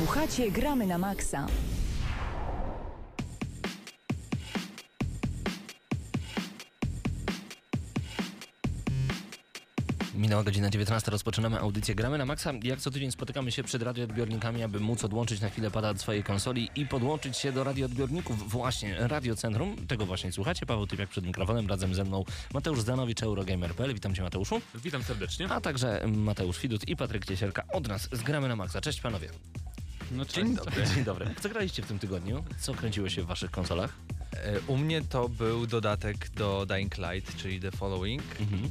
Słuchacie Gramy na Maxa. Minęła godzina 19, rozpoczynamy audycję Gramy na Maxa. Jak co tydzień spotykamy się przed radioodbiornikami, aby móc odłączyć na chwilę pada od swojej konsoli i podłączyć się do radioodbiorników. Właśnie, Radiocentrum, tego właśnie słuchacie. Paweł Typiak przed mikrofonem, razem ze mną Mateusz Zdanowicz, Eurogamer.pl. Witam cię Mateuszu. Witam serdecznie. A także Mateusz Widut i Patryk Ciesielka od nas z Gramy na Maxa. Cześć panowie. No, Dzień dobry. Dzień dobry. Co graliście w tym tygodniu? Co kręciło się w waszych konsolach? E, U mnie to był dodatek do Dying Light, czyli The Following. Mhm.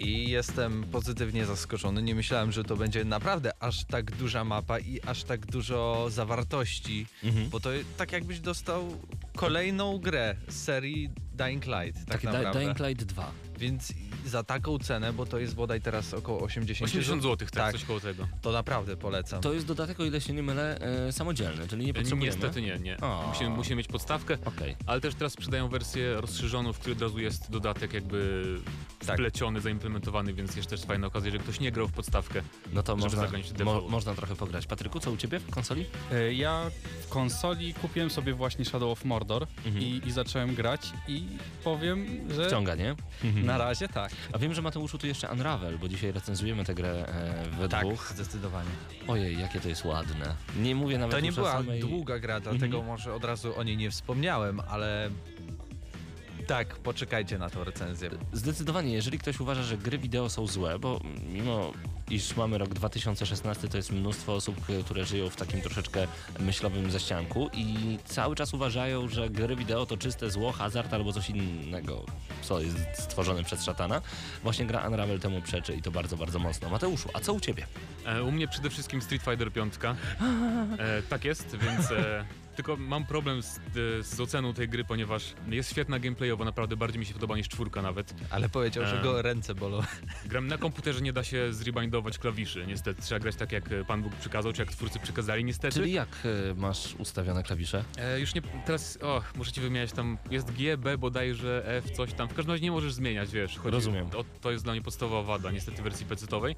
I jestem pozytywnie zaskoczony. Nie myślałem, że to będzie naprawdę aż tak duża mapa i aż tak dużo zawartości, Mhm. bo to tak jakbyś dostał kolejną grę z serii Dying Light. Tak Taki Di- naprawdę. Dying Light 2. Więc za taką cenę, bo to jest bodaj teraz około 80 80 zł, tak, tak, coś koło tego. to naprawdę polecam. To jest dodatek, o ile się nie mylę, e, samodzielny, czyli nie potrzebujemy... Niestety nie, nie. Musimy, musimy mieć podstawkę, Okej. ale też teraz sprzedają wersję rozszerzoną, w której od razu jest dodatek jakby Tak. wpleciony, zaimplementowany, więc jest też fajna okazja, że ktoś nie grał w podstawkę. No to Żeby można, zakończyć mo, można trochę pograć. Patryku, co u ciebie w konsoli? E, Ja w konsoli kupiłem sobie właśnie Shadow of Mordor Mhm. i, i zacząłem grać i powiem, że Wciąga, nie? na razie tak. A wiem, że Mateuszu tu jeszcze Unravel, bo dzisiaj recenzujemy tę grę e, we tak, dwóch. zdecydowanie. Ojej, jakie to jest ładne. Nie mówię nawet To nie była samej... długa gra, dlatego Mhm. może od razu o niej nie wspomniałem, ale tak, poczekajcie na tą recenzję. Zdecydowanie, jeżeli ktoś uważa, że gry wideo są złe, bo mimo iż mamy rok 2016, to jest mnóstwo osób, które żyją w takim troszeczkę myślowym zaścianku i cały czas uważają, że gry wideo to czyste zło, hazard albo coś innego, co jest stworzone przez szatana. Właśnie gra Unravel temu przeczy i to bardzo, bardzo mocno. Mateuszu, a co u ciebie? E, u mnie przede wszystkim Street Fighter 5. E, tak jest, więc... E, tylko mam problem z, e, z oceną tej gry, ponieważ jest świetna gameplayowo, naprawdę bardziej mi się podoba niż czwórka nawet. Ale powiedział, że Em. go ręce bolą. Gram na komputerze, nie da się zrebindować klawiszy, niestety. Trzeba grać tak, jak e, Pan Bóg przykazał, czy jak twórcy przykazali, niestety. Czyli jak e, masz ustawione klawisze? E, już nie, teraz, o, muszę ci wymieniać tam, jest G, B, bodajże F, coś tam. W każdym razie nie możesz zmieniać, wiesz. Chodzi, Rozumiem. O, to jest dla mnie podstawowa wada, niestety wersji pecetowej.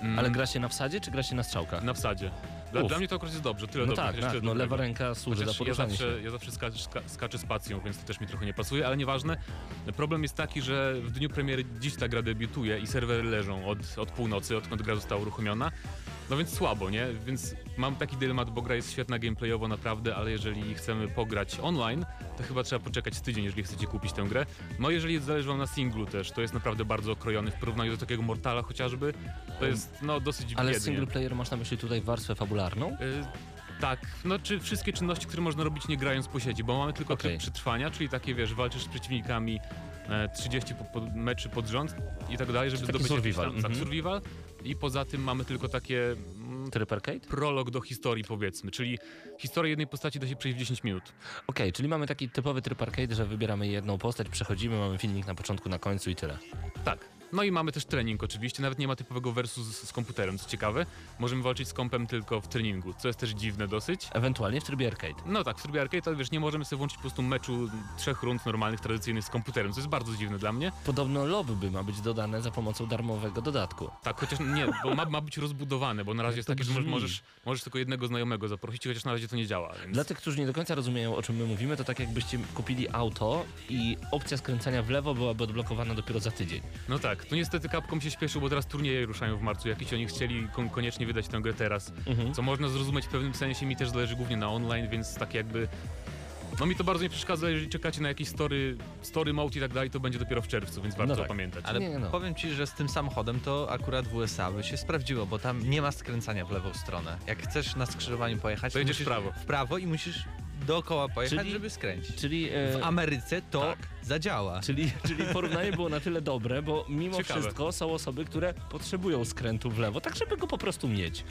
Mm, Ale gra się na wsadzie, czy gra się na strzałkach? Na wsadzie. Dla, dla mnie to akurat jest dobrze, tyle No dobrze. tak, tak, no lewa ręka służy Chociaż do ja zawsze, się. ja zawsze skaczę, ska, skaczę spacją, więc to też mi trochę nie pasuje, ale nieważne. Problem jest taki, że w dniu premiery dziś ta gra debiutuje i serwery leżą od, od północy, odkąd gra została uruchomiona. No więc słabo, nie? Więc mam taki dylemat, bo gra jest świetna gameplayowo naprawdę, ale jeżeli chcemy pograć online, to chyba trzeba poczekać tydzień, jeżeli chcecie kupić tę grę. No jeżeli zależy wam na singlu też, to jest naprawdę bardzo okrojony w porównaniu do takiego Mortala chociażby. To jest no dosyć Ale biednie. single player masz na myśli tutaj warstwę fabularną? Y, tak, no czy wszystkie czynności, które można robić nie grając po sieci, bo mamy tylko Okej. tryb przetrwania, czyli takie wiesz, walczysz z przeciwnikami e, 30 po, po, meczy pod rząd i tak dalej, żeby zdobyć survival, Tam, tak, mhm. survival. I poza tym mamy tylko takie mm, Tryb arcade? prolog do historii powiedzmy, czyli historię jednej postaci da się przejść w 10 minut. Okej, czyli mamy taki typowy tryb arcade, że wybieramy jedną postać, przechodzimy, mamy filmik na początku, na końcu i tyle. Tak. No i mamy też trening oczywiście, nawet nie ma typowego versus z, komputerem, co ciekawe. Możemy walczyć z kompem tylko w treningu, co jest też dziwne dosyć. Ewentualnie w trybie arcade. No tak, w trybie arcade to wiesz, nie możemy sobie włączyć po prostu meczu trzech rund normalnych, tradycyjnych z komputerem, co jest bardzo dziwne dla mnie. Podobno lobby ma być dodane za pomocą darmowego dodatku. Tak, chociaż nie, bo ma, ma być rozbudowane, bo na razie jest takie, że możesz, możesz tylko jednego znajomego zaprosić, chociaż na razie to nie działa. Więc... Dla tych, którzy nie do końca rozumieją, o czym my mówimy, to tak jakbyście kupili auto i opcja skręcania w lewo byłaby odblokowana dopiero za tydzień. No tak, tu niestety Capcom się śpieszył, bo teraz turnieje ruszają w marcu, jakieś oni chcieli kon- koniecznie wydać tę grę teraz, Mhm. co można zrozumieć w pewnym sensie, mi też zależy głównie na online, więc tak jakby... No mi to bardzo nie przeszkadza, jeżeli czekacie na jakiś story, story mode i tak dalej, to będzie dopiero w czerwcu, więc warto No tak. pamiętać. Ale Nie, no. powiem ci, że z tym samochodem to akurat w USA by się sprawdziło, bo tam nie ma skręcania w lewą stronę. Jak chcesz na skrzyżowaniu pojechać, To jedziesz musisz w prawo. W prawo i musisz dookoła pojechać, Czyli- żeby skręcić. Czyli, e, W Ameryce to tak. zadziała. czyli, czyli porównanie było na tyle dobre, bo mimo Ciekawe. wszystko są osoby, które potrzebują skrętu w lewo, tak żeby go po prostu mieć.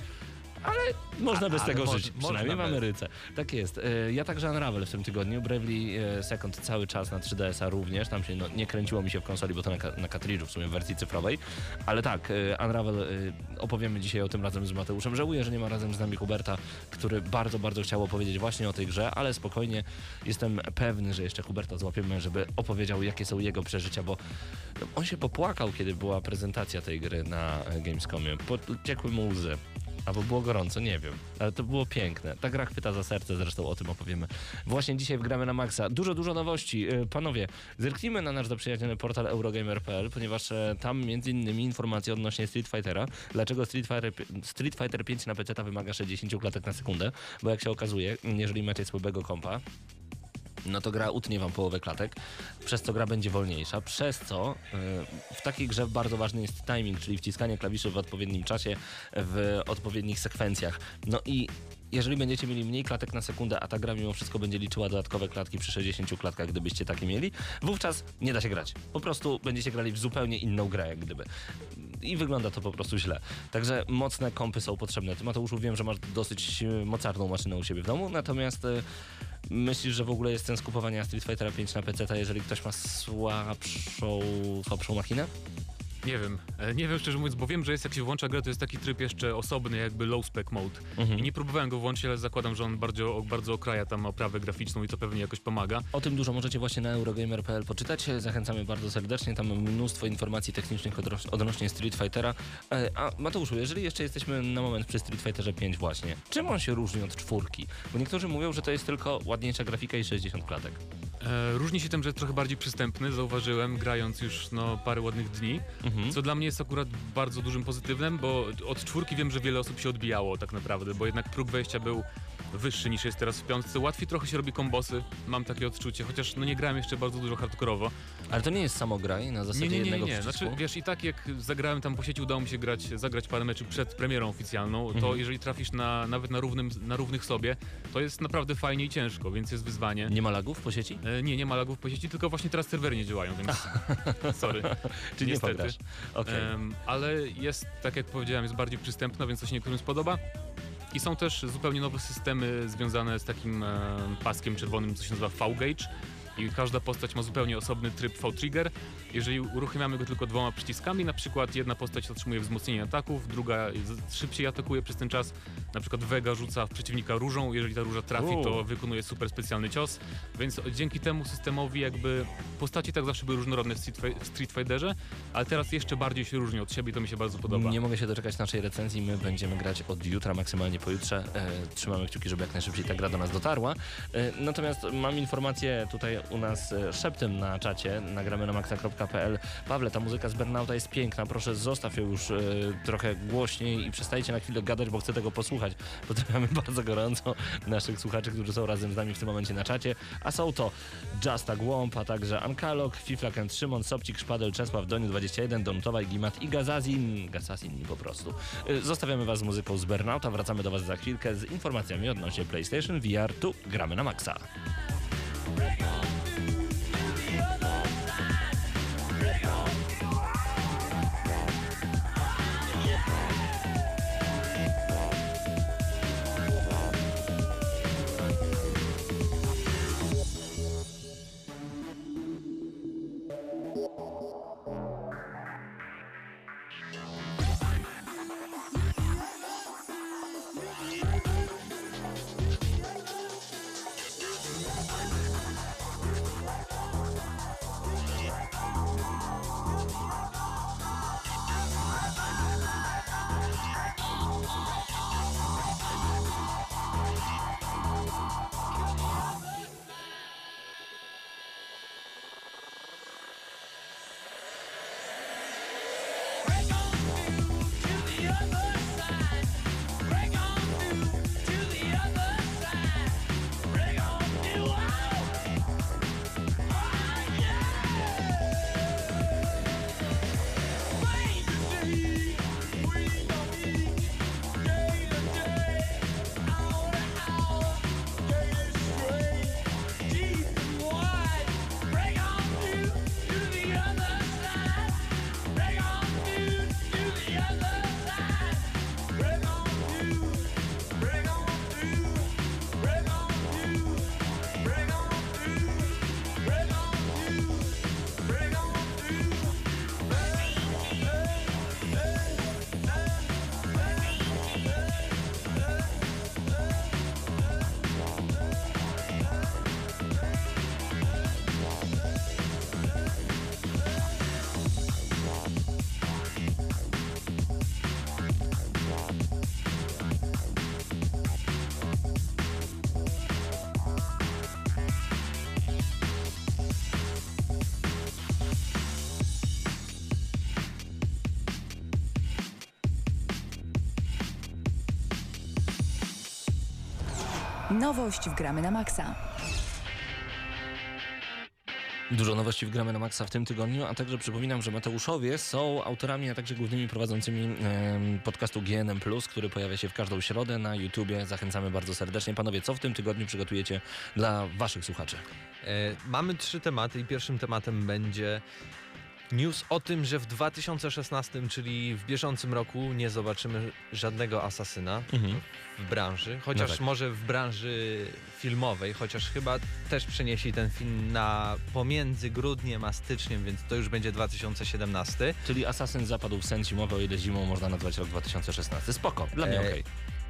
Ale można A- bez ale tego moż- żyć, przynajmniej w można bez. Ameryce. Tak jest. E, Ja także Unravel w tym tygodniu, Bravely e, Second cały czas na 3DS-a również, tam się no, nie kręciło mi się w konsoli, bo to na, na w sumie w wersji cyfrowej, ale tak, e, Unravel opowiemy dzisiaj o tym razem z Mateuszem. Żałuję, że nie ma razem z nami Huberta, który bardzo, bardzo chciał opowiedzieć właśnie o tej grze, ale spokojnie jestem pewny, że jeszcze Huberta złapiemy, żeby opowiedział, jakie są jego przeżycia, bo no, on się popłakał, kiedy była prezentacja tej gry na Gamescomie. Pociekły mu łzy. Albo było gorąco, nie wiem. Ale to było piękne. Ta gra chwyta za serce, zresztą o tym opowiemy. Właśnie dzisiaj wgramy na maksa. Dużo, dużo nowości. E, Panowie, zerknijmy na nasz zaprzyjaźniony portal Eurogamer.pl, ponieważ e, tam między innymi informacje odnośnie Street Fightera. Dlaczego Street Fighter, Street Fighter 5 na PC wymaga 60 klatek na sekundę? Bo jak się okazuje, jeżeli macie słabego kompa, no to gra utnie wam połowę klatek, przez co gra będzie wolniejsza, przez co y, w takiej grze bardzo ważny jest timing, czyli wciskanie klawiszy w odpowiednim czasie, w odpowiednich sekwencjach. No i jeżeli będziecie mieli mniej klatek na sekundę, a ta gra mimo wszystko będzie liczyła dodatkowe klatki przy 60 klatkach, gdybyście takie mieli, wówczas nie da się grać. Po prostu będziecie grali w zupełnie inną grę, jak gdyby. I wygląda to po prostu źle. Także mocne kompy są potrzebne. Ty Mateuszu wiem, że masz dosyć y, mocarną maszynę u siebie w domu, natomiast y, myślisz, że w ogóle jest sens kupowania Street Fightera 5 na PC, jeżeli ktoś ma słabszą, słabszą machinę? Nie wiem, e, nie wiem szczerze mówiąc, bo wiem, że jest jak się włącza grę, to jest taki tryb jeszcze osobny, jakby low spec mode. Mhm. I nie próbowałem go włączyć, ale zakładam, że on bardzo, bardzo okraja tam oprawę graficzną i to pewnie jakoś pomaga. O tym dużo możecie właśnie na Eurogamer.pl poczytać. Zachęcamy bardzo serdecznie. Tam mnóstwo informacji technicznych odnośnie Street Fightera. E, A Mateuszu, jeżeli jeszcze jesteśmy na moment przy Street Fighterze 5 właśnie, czym on się różni od czwórki? Bo niektórzy mówią, że to jest tylko ładniejsza grafika i 60 klatek. E, różni się tym, że jest trochę bardziej przystępny, zauważyłem, grając już no, parę ładnych dni, Mhm. Co dla mnie jest akurat bardzo dużym pozytywem, bo od czwórki wiem, że wiele osób się odbijało tak naprawdę, bo jednak próg wejścia był wyższy niż jest teraz w piątce. Łatwiej trochę się robi kombosy, mam takie odczucie, chociaż no nie grałem jeszcze bardzo dużo hardkorowo. Ale to nie jest samograj na zasadzie Nie, nie, nie, jednego nie. przycisku? Znaczy, wiesz, i tak jak zagrałem tam po sieci, udało mi się grać, zagrać parę meczy przed premierą oficjalną, to Mhm. jeżeli trafisz na, nawet na, równym, na równych sobie, to jest naprawdę fajnie i ciężko, więc jest wyzwanie. Nie ma lagów po sieci? E, nie, nie ma lagów po sieci, tylko właśnie teraz serwery nie działają, więc sorry. Czy nie pograsz? Okej. Em, ale jest, tak jak powiedziałem, jest bardziej przystępna, więc to się niektórym spodoba. I są też zupełnie nowe systemy związane z takim e, paskiem czerwonym, co się nazywa V-Gauge. I każda postać ma zupełnie osobny tryb V-Trigger. Jeżeli uruchamiamy go tylko dwoma przyciskami, na przykład jedna postać otrzymuje wzmocnienie ataków, druga szybciej atakuje przez ten czas. Na przykład Vega rzuca w przeciwnika różą, jeżeli ta róża trafi, to wykonuje super specjalny cios. Więc dzięki temu systemowi jakby postaci tak zawsze były różnorodne w Street, Fi- w Street Fighterze, ale teraz jeszcze bardziej się różnią od siebie i to mi się bardzo podoba. Nie mogę się doczekać naszej recenzji. My będziemy grać od jutra, maksymalnie pojutrze. E, trzymamy kciuki, żeby jak najszybciej ta gra do nas dotarła. E, natomiast mam informację tutaj u nas e, szeptem na czacie, nagramy na maxa.pl. Pawle, ta muzyka z Burnouta jest piękna, proszę zostaw ją już e, trochę głośniej i przestajcie na chwilę gadać, bo chcę tego posłuchać. Pozdrawiamy bardzo gorąco naszych słuchaczy, którzy są razem z nami w tym momencie na czacie. A są to Justa Głąb, a także Ankalog, Fiflak Szymon, Sobcik, Szpadel, Czesław, Doniu 21, Donutowaj, Gimat i Gazazin. Gazazin po prostu. Y, Zostawiamy was z muzyką z Burnouta, wracamy do was za chwilkę z informacjami odnośnie PlayStation VR. Tu gramy na maksa. Nowość w Gramy na Maxa. Dużo nowości w Gramy na Maxa w tym tygodniu, a także przypominam, że Mateuszowie są autorami, a także głównymi prowadzącymi podcastu GNM+, który pojawia się w każdą środę na YouTubie. Zachęcamy bardzo serdecznie. Panowie, co w tym tygodniu przygotujecie dla waszych słuchaczy? E, mamy trzy tematy i pierwszym tematem będzie news o tym, że w 2016, czyli w bieżącym roku nie zobaczymy żadnego asasyna w branży, chociaż No tak. może w branży filmowej, chociaż chyba też przenieśli ten film na pomiędzy grudniem a styczniem, więc to już będzie 2017. Czyli Assassin zapadł w sen zimowy, o ile zimą można nazwać rok 2016. Spoko, dla mnie E, okej.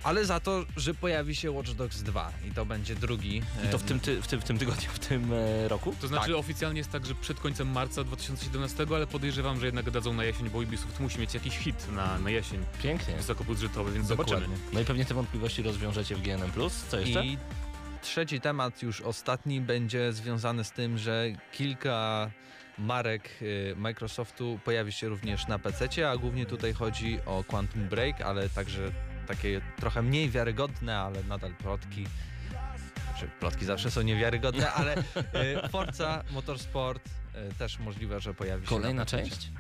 Ale za to, że pojawi się Watch Dogs 2 i to będzie drugi. I to w tym, ty, w, tym, w tym tygodniu, w tym e, roku? To znaczy oficjalnie jest tak, że przed końcem marca 2017, ale podejrzewam, że jednak dadzą na jesień, bo Ubisoft musi mieć jakiś hit na, na jesień Pięknie. wysokobudżetowy, więc zobaczymy. No i pewnie te wątpliwości rozwiążecie w GNM+. Co jeszcze? I trzeci temat, już ostatni, będzie związany z tym, że kilka marek y, Microsoftu pojawi się również na PC, a głównie tutaj chodzi o Quantum Break, ale także takie trochę mniej wiarygodne, ale nadal plotki. Znaczy, plotki zawsze są niewiarygodne, ale y, Forza Motorsport y, też możliwe, że pojawi się Kolejna część?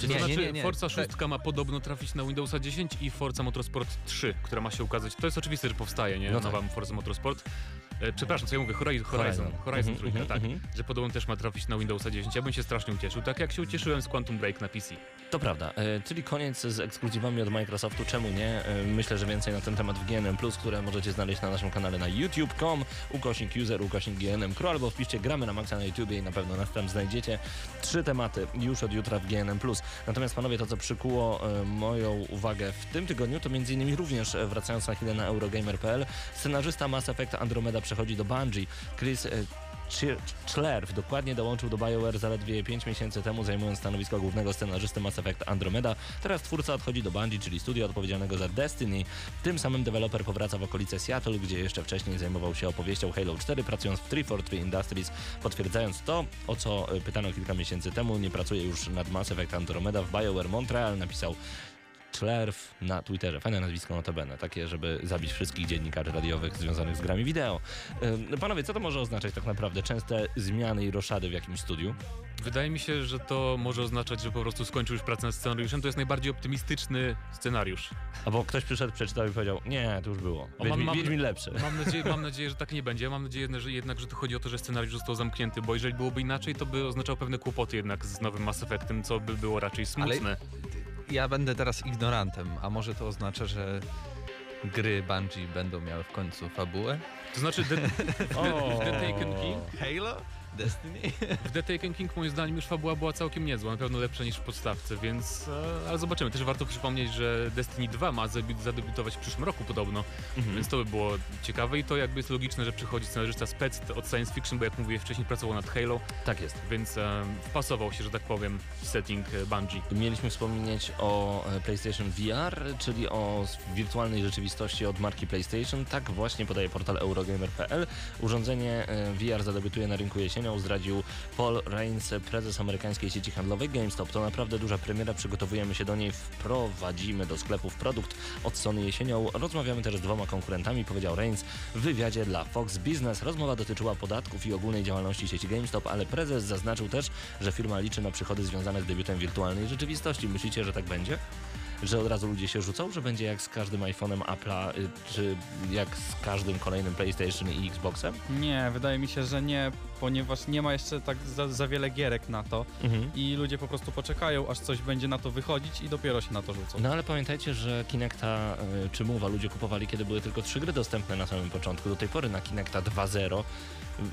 To Nie, znaczy nie, nie, nie. Forza Te- 6 ma podobno trafić na Windowsa 10 i Forza Motorsport 3, która ma się ukazać. To jest oczywiste, że powstaje, nie? No tak. Nowa Forza Motorsport. E, przepraszam, co ja mówię? Horizon, Horizon, Horizon, trójka, mhm, tak. mhm. Że podobno też ma trafić na Windowsa 10. Ja bym się strasznie ucieszył, tak jak się ucieszyłem z Quantum Break na PC. To prawda, e, czyli koniec z ekskluzywami od Microsoftu, czemu nie? E, myślę, że więcej na ten temat w GNM+, które możecie znaleźć na naszym kanale na youtube.com, ukośnik user, ukośnik GNM Crew, albo wpiszcie gramy na maksa na YouTubie i na pewno nas tam znajdziecie. Trzy tematy już od jutra w GNM+. Natomiast panowie, to co przykuło e, moją uwagę w tym tygodniu, to między innymi również, e, wracając na chwilę na Eurogamer.pl, scenarzysta Mass Effect Andromeda przechodzi do Bungie. Chris e, Schlerf dokładnie dołączył do BioWare zaledwie 5 miesięcy temu, zajmując stanowisko głównego scenarzysty Mass Effect Andromeda. Teraz twórca odchodzi do Bungie, czyli studia odpowiedzialnego za Destiny. Tym samym deweloper powraca w okolice Seattle, gdzie jeszcze wcześniej zajmował się opowieścią Halo 4, pracując w 343 Industries, potwierdzając to, o co y, pytano kilka miesięcy temu. Nie pracuje już nad Mass Effect Andromeda w BioWare Montreal, napisał Schlerf na Twitterze. Fajne nazwisko notabene, takie, żeby zabić wszystkich dziennikarzy radiowych związanych z grami wideo. Panowie, co to może oznaczać tak naprawdę? Częste zmiany i roszady w jakimś studiu? Wydaje mi się, że to może oznaczać, że po prostu skończył już pracę nad scenariuszem. To jest najbardziej optymistyczny scenariusz. Albo ktoś przyszedł, przeczytał i powiedział, nie, to już było. Wiedźmin, mam- mam- Wiedźmin lepszy. Mam nadzieję, mam nadzieję, że tak nie będzie. Mam nadzieję że jednak, że tu chodzi o to, że scenariusz został zamknięty, bo jeżeli byłoby inaczej, to by oznaczało pewne kłopoty jednak z nowym Mass Effectem, co by było raczej smutne. Ja będę teraz ignorantem, a może to oznacza, że gry Bungie będą miały w końcu fabułę? To znaczy, The, w The Taken King Halo? Destiny? W The Taken King moim zdaniem już fabuła była całkiem niezła, na pewno lepsza niż w podstawce, więc... E, ale zobaczymy. Też warto przypomnieć, że Destiny 2 ma zadebi- zadebiutować w przyszłym roku podobno, Mhm. więc to by było ciekawe i to jakby jest logiczne, że przychodzi scenarzysta spec od science fiction, bo jak mówię, wcześniej pracował nad Halo, Tak jest. więc e, wpasował się, że tak powiem, w setting e, Bungie. Mieliśmy wspomnieć o PlayStation VR, czyli o wirtualnej rzeczywistości od marki PlayStation. Tak właśnie podaje portal Eurogamer.pl. Urządzenie VR zadebiutuje na rynku jesienią, zdradził Paul Reigns, prezes amerykańskiej sieci handlowej GameStop. To naprawdę duża premiera, przygotowujemy się do niej, wprowadzimy do sklepów produkt od Sony jesienią. Rozmawiamy też z dwoma konkurentami, powiedział Reigns w wywiadzie dla Fox Business. Rozmowa dotyczyła podatków i ogólnej działalności sieci GameStop, ale prezes zaznaczył też, że firma liczy na przychody związane z debiutem wirtualnej rzeczywistości. Myślicie, że tak będzie? Że od razu ludzie się rzucą, że będzie jak z każdym iPhone'em Apple'a, y, czy jak z każdym kolejnym PlayStation i Xboxem? Nie, wydaje mi się, że nie, ponieważ nie ma jeszcze tak za, za wiele gierek na to i ludzie po prostu poczekają, aż coś będzie na to wychodzić i dopiero się na to rzucą. No ale pamiętajcie, że Kinecta y, czy Move'a ludzie kupowali, kiedy były tylko trzy gry dostępne na samym początku. Do tej pory na Kinecta 2.0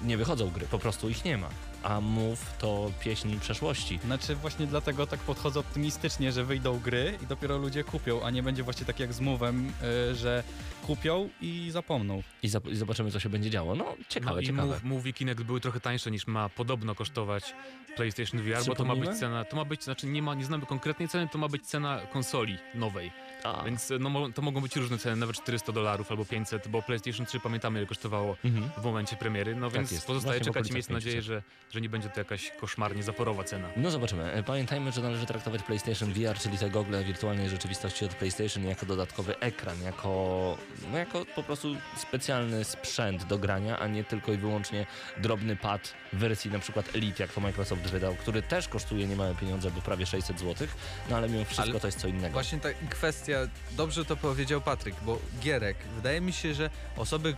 nie wychodzą gry, po prostu ich nie ma. A Move to pieśń przeszłości. Znaczy właśnie dlatego tak podchodzę optymistycznie, że wyjdą gry i dopiero ludzie kupią, a nie będzie właśnie tak jak z Move'em, y, że kupią i zapomną. I, za- i zobaczymy, co się będzie działo. No, ciekawe, No i ciekawe. Move, i Kinect były trochę tańsze niż ma podobno kosztować PlayStation VR, bo to ma być cena, to ma być, znaczy nie ma, nie znamy konkretnej ceny, to ma być cena konsoli nowej. A. Więc no, mo- to mogą być różne ceny, nawet 400 dolarów albo 500, bo PlayStation 3 pamiętamy ile kosztowało Mhm. w momencie premiery, no więc jest. pozostaje Właśnie czekać i mieć nadzieję, 500. że, że nie będzie to jakaś koszmarnie zaporowa cena. No zobaczymy. E, Pamiętajmy, że należy traktować PlayStation VR, czyli te gogle wirtualnej rzeczywistości od PlayStation jako dodatkowy ekran, jako, no jako po prostu specjalny sprzęt do grania, a nie tylko i wyłącznie drobny pad w wersji na przykład Elite, jak to Microsoft wydał, który też kosztuje niemałe pieniądze, bo prawie 600 zł, no ale mimo wszystko Ale to jest co innego. Właśnie ta kwestia, dobrze to powiedział Patryk, bo gierek, wydaje mi się, że osoby,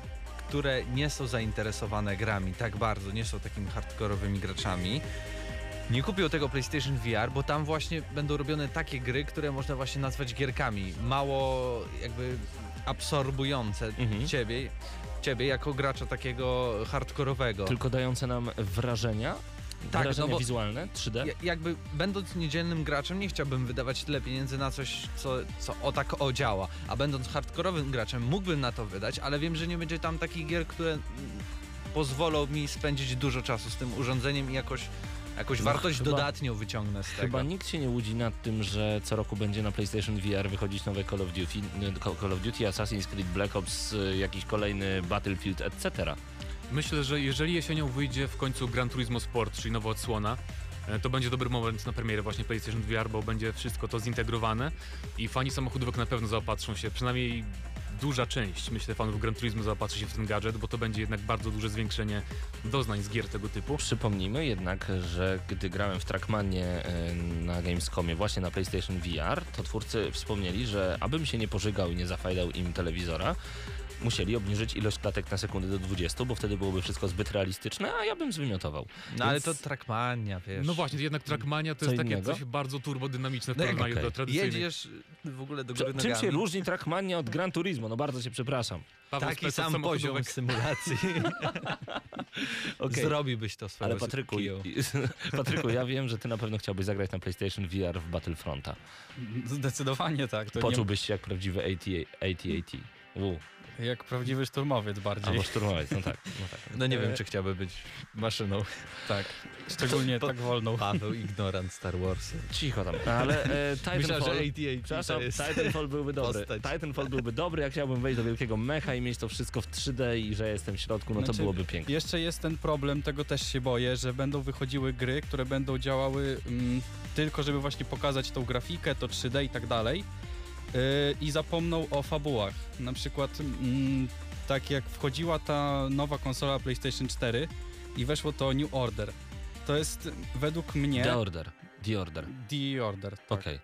które nie są zainteresowane grami tak bardzo, nie są takimi hardkorowymi graczami, nie kupią tego PlayStation VR, bo tam właśnie będą robione takie gry, które można właśnie nazwać gierkami. Mało jakby absorbujące Mhm. ciebie, ciebie jako gracza takiego hardkorowego. Tylko dające nam wrażenia, Tak, wrażenia no bo- wizualne, 3D. Ja- jakby będąc niedzielnym graczem nie chciałbym wydawać tyle pieniędzy na coś, co, co o tak o działa, a będąc hardkorowym graczem mógłbym na to wydać, ale wiem, że nie będzie tam takich gier, które pozwolą mi spędzić dużo czasu z tym urządzeniem i jakoś, jakoś No wartość chyba- dodatnią wyciągnę z Chyba tego. nikt się nie łudzi nad tym, że co roku będzie na PlayStation VR wychodzić nowe Call of Duty, Call of Duty Assassin's Creed Black Ops, y, jakiś kolejny Battlefield, etc. Myślę, że jeżeli jesienią wyjdzie w końcu Gran Turismo Sport, czyli nowa odsłona, e, to będzie dobry moment na premierę właśnie PlayStation VR, bo będzie wszystko to zintegrowane i fani samochodówek na pewno zaopatrzą się, przynajmniej duża część, myślę, fanów Gran Turismo zaopatrzy się w ten gadżet, bo to będzie jednak bardzo duże zwiększenie doznań z gier tego typu. Przypomnijmy jednak, że gdy grałem w Trackmanie y, na Gamescomie właśnie na PlayStation VR, to twórcy wspomnieli, że abym się nie pożygał i nie zafajdał im telewizora, musieli obniżyć ilość klatek na sekundę do 20, bo wtedy byłoby wszystko zbyt realistyczne, a ja bym zwymiotował. No ale Więc- to Trackmania, wiesz. No właśnie, jednak Trackmania to Co jest takie innego? coś bardzo turbodynamiczne w No, porównaniu okej. do tradycyjnych. Jedziesz w ogóle do góry czym się różni Trackmania od Gran Turismo? No bardzo się przepraszam. Paweł Taki sam poziom symulacji. Okej. Zrobiłbyś to swoją Ale Patryku, Patryku, ja wiem, że ty na pewno chciałbyś zagrać na PlayStation VR w Battlefronta. Zdecydowanie tak. To Poczułbyś się jak prawdziwy AT-AT. Jak prawdziwy szturmowiec bardziej. albo szturmowiec, no tak. No tak. No nie E, wiem, czy chciałby być maszyną. Tak. Szczególnie tak wolną. Paweł, ignorant Star Wars. Cicho tam. Ale e, Myślałem, Titanfall... to jest... Titanfall byłby dobry. postać. Titanfall byłby dobry, jak chciałbym wejść do wielkiego mecha i mieć to wszystko w 3D i że jestem w środku, no to Znaczy, byłoby piękne. Jeszcze jest ten problem, tego też się boję, że będą wychodziły gry, które będą działały mm, tylko, żeby właśnie pokazać tą grafikę, to 3D i tak dalej. Yy, I zapomną o fabułach. Na przykład mm, tak jak wchodziła ta nowa konsola PlayStation 4 i weszło to New Order. To jest według mnie The Order. The Order. The Order. Tak. Okej.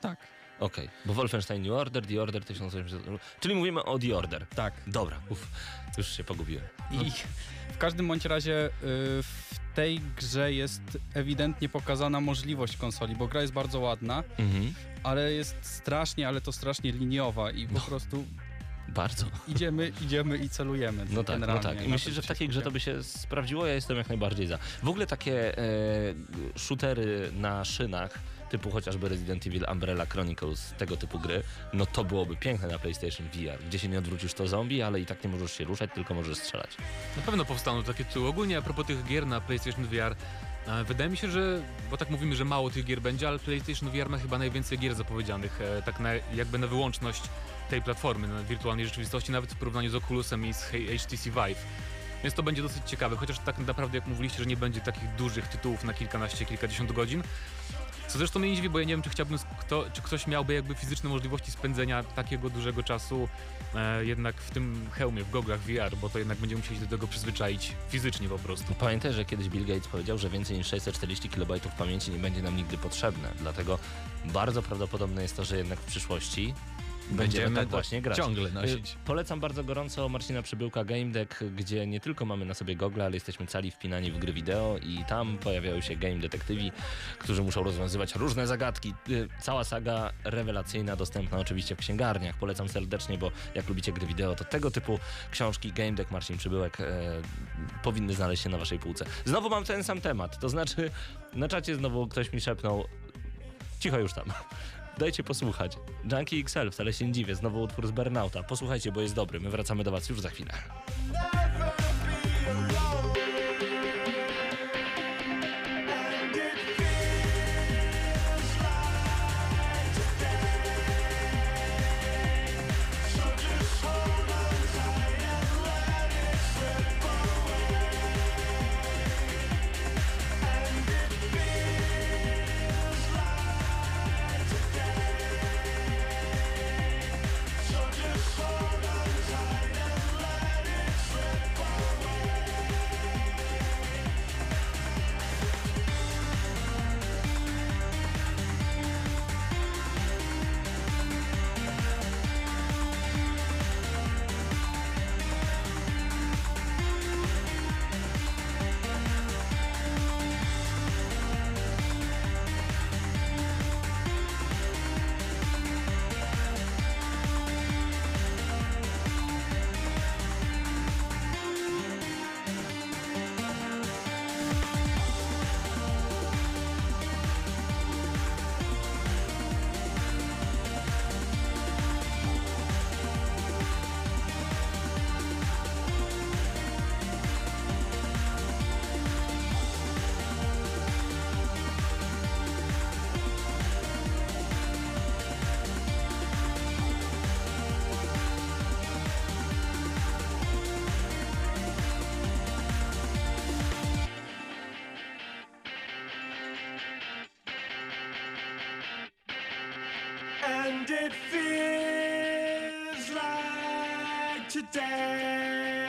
tak. Okej, bo Wolfenstein New Order, The Order 1800... Czyli mówimy o The Order. Tak. Dobra, uff, już się pogubiłem. I w każdym bądź razie y, w tej grze jest ewidentnie pokazana możliwość konsoli, bo gra jest bardzo ładna, Mhm. ale jest strasznie, ale to strasznie liniowa i po No. prostu Bardzo. idziemy, idziemy i celujemy. No tak, no tak. I tym że w takiej grze to by się sprawdziło? Ja jestem jak najbardziej za. W ogóle takie e, shootery na szynach, typu chociażby Resident Evil Umbrella Chronicles, tego typu gry, no to byłoby piękne na PlayStation VR, gdzie się nie odwrócisz to zombie, ale i tak nie możesz się ruszać, tylko możesz strzelać. Na pewno powstaną takie tytuły. Ogólnie a propos tych gier na PlayStation VR, wydaje mi się, że, bo tak mówimy, że mało tych gier będzie, ale PlayStation VR ma chyba najwięcej gier zapowiedzianych, e, tak na, jakby na wyłączność tej platformy, na wirtualnej rzeczywistości, nawet w porównaniu z Oculusem i z HTC Vive. Więc to będzie dosyć ciekawe, chociaż tak naprawdę jak mówiliście, że nie będzie takich dużych tytułów na kilkanaście, kilkadziesiąt godzin. Co zresztą mnie nie dziwi, bo ja nie wiem, czy chciałbym, kto, czy ktoś miałby jakby fizyczne możliwości spędzenia takiego dużego czasu e, jednak w tym hełmie, w goglach VR, bo to jednak będziemy musieli do tego przyzwyczaić fizycznie po prostu. Pamiętaj, że kiedyś Bill Gates powiedział, że więcej niż 640 KB pamięci nie będzie nam nigdy potrzebne, dlatego bardzo prawdopodobne jest to, że jednak w przyszłości będziemy tak to właśnie grać. ciągle nosić. Y, Polecam bardzo gorąco Marcina Przybyłka Game Deck, gdzie nie tylko mamy na sobie gogle, ale jesteśmy cali wpinani w gry wideo i tam pojawiają się game detektywi, którzy muszą rozwiązywać różne zagadki. Y, Cała saga rewelacyjna, dostępna oczywiście w księgarniach. Polecam serdecznie, bo jak lubicie gry wideo, to tego typu książki Game Deck Marcin Przybyłek e, powinny znaleźć się na waszej półce. Znowu mam ten sam temat, to znaczy na czacie znowu ktoś mi szepnął cicho już tam. Dajcie posłuchać. Junkie XL, wcale się nie dziwię, znowu utwór z Burnouta. Posłuchajcie, bo jest dobry. My wracamy do was już za chwilę. Today.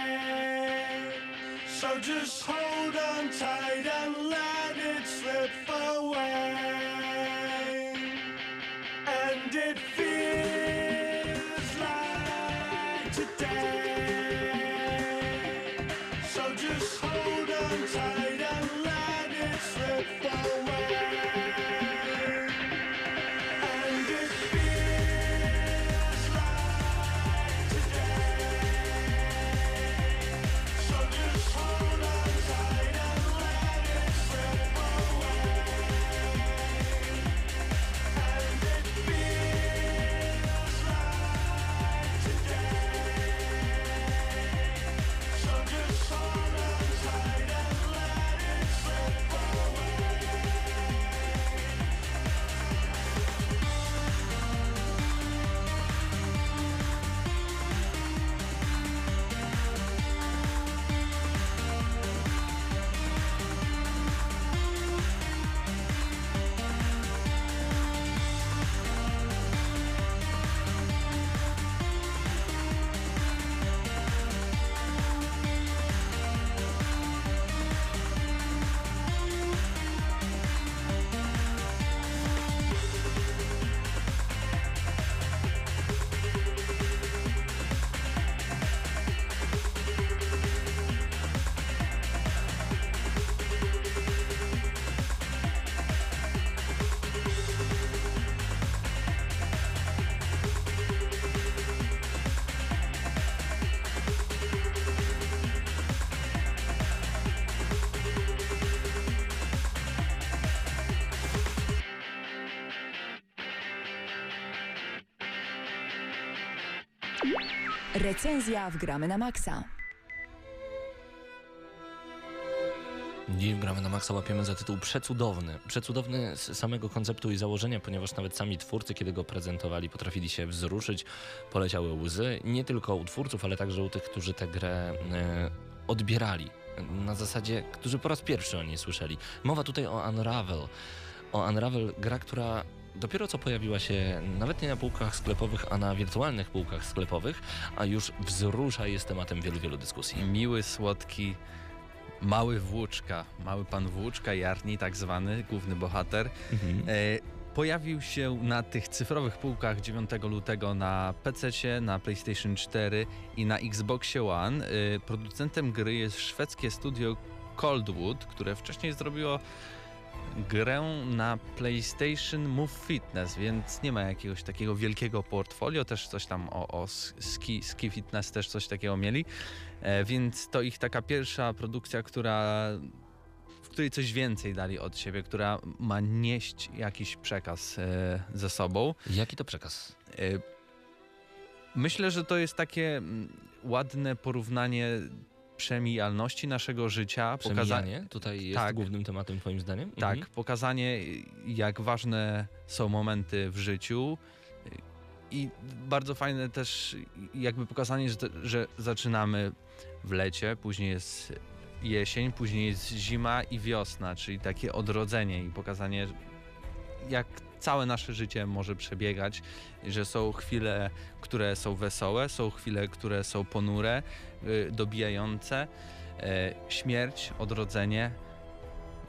So just hold on tight Recenzja w Gramy na Maxa. Dziś gramy na maksa łapiemy za tytuł przecudowny. Przecudowny z samego konceptu i założenia, ponieważ nawet sami twórcy, kiedy go prezentowali, potrafili się wzruszyć, poleciały łzy. Nie tylko u twórców, ale także u tych, którzy tę grę e, odbierali. Na zasadzie, którzy po raz pierwszy o niej słyszeli. Mowa tutaj o Unravel. O Unravel, gra, która dopiero co pojawiła się nawet nie na półkach sklepowych, a na wirtualnych półkach sklepowych, a już wzrusza jest tematem wielu, wielu dyskusji. Miły, słodki, mały włóczka, mały pan włóczka, Jarni tak zwany, główny bohater, Mhm. e, pojawił się na tych cyfrowych półkach 9 lutego na PC, na PlayStation 4 i na Xboxie One. E, producentem gry jest szwedzkie studio Coldwood, które wcześniej zrobiło grę na PlayStation Move Fitness, więc nie ma jakiegoś takiego wielkiego portfolio, też coś tam o, o ski, ski Fitness też coś takiego mieli, e, więc to ich taka pierwsza produkcja, która w której coś więcej dali od siebie, która ma nieść jakiś przekaz e, ze sobą. Jaki to przekaz? E, Myślę, że to jest takie mm, ładne porównanie przemijalności naszego życia. pokaza- Przemijanie tutaj jest Tak. głównym tematem twoim zdaniem? Tak, Mhm. pokazanie jak ważne są momenty w życiu i bardzo fajne też jakby pokazanie, że, że zaczynamy w lecie, później jest jesień, później jest zima i wiosna, czyli takie odrodzenie i pokazanie jak całe nasze życie może przebiegać, że są chwile, które są wesołe, są chwile, które są ponure, dobijające, e, śmierć, odrodzenie,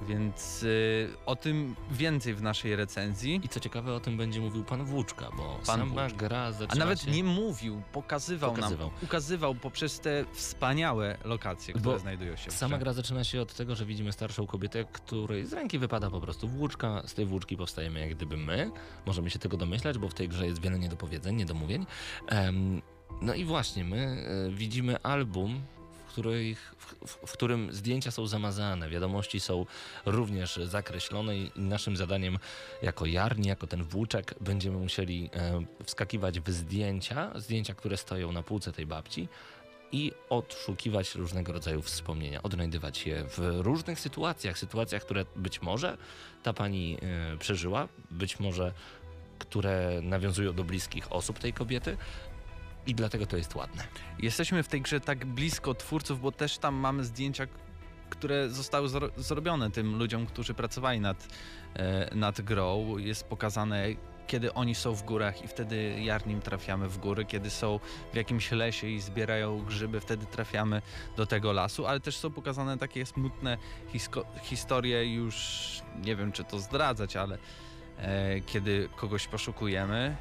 więc y, o tym więcej w naszej recenzji. I co ciekawe, o tym będzie mówił pan Włóczka, bo Pan sama Włóczka. gra zaczyna A nawet się... nie mówił, pokazywał, Pokazywał. nam, ukazywał poprzez te wspaniałe lokacje, które Bo znajdują się w Sama gra zaczyna się od tego, że widzimy starszą kobietę, której z ręki wypada po prostu włóczka. Z tej włóczki powstajemy jak gdyby my. Możemy się tego domyślać, bo w tej grze jest wiele niedopowiedzeń, niedomówień. Em, no i właśnie, my e, widzimy album, w, których, w, w, którym zdjęcia są zamazane, wiadomości są również zakreślone i naszym zadaniem jako jarni, jako ten włóczek będziemy musieli e, wskakiwać w zdjęcia, zdjęcia, które stoją na półce tej babci i odszukiwać różnego rodzaju wspomnienia, odnajdywać je w różnych sytuacjach, sytuacjach, które być może ta pani e, przeżyła, być może które nawiązują do bliskich osób tej kobiety i dlatego to jest ładne. Jesteśmy w tej grze tak blisko twórców, bo też tam mamy zdjęcia, które zostały zro zrobione tym ludziom, którzy pracowali nad, e, nad grą. Jest pokazane kiedy oni są w górach i wtedy jarnim trafiamy w góry, kiedy są w jakimś lesie i zbierają grzyby, wtedy trafiamy do tego lasu, ale też są pokazane takie smutne historie już, nie wiem czy to zdradzać, ale e, kiedy kogoś poszukujemy,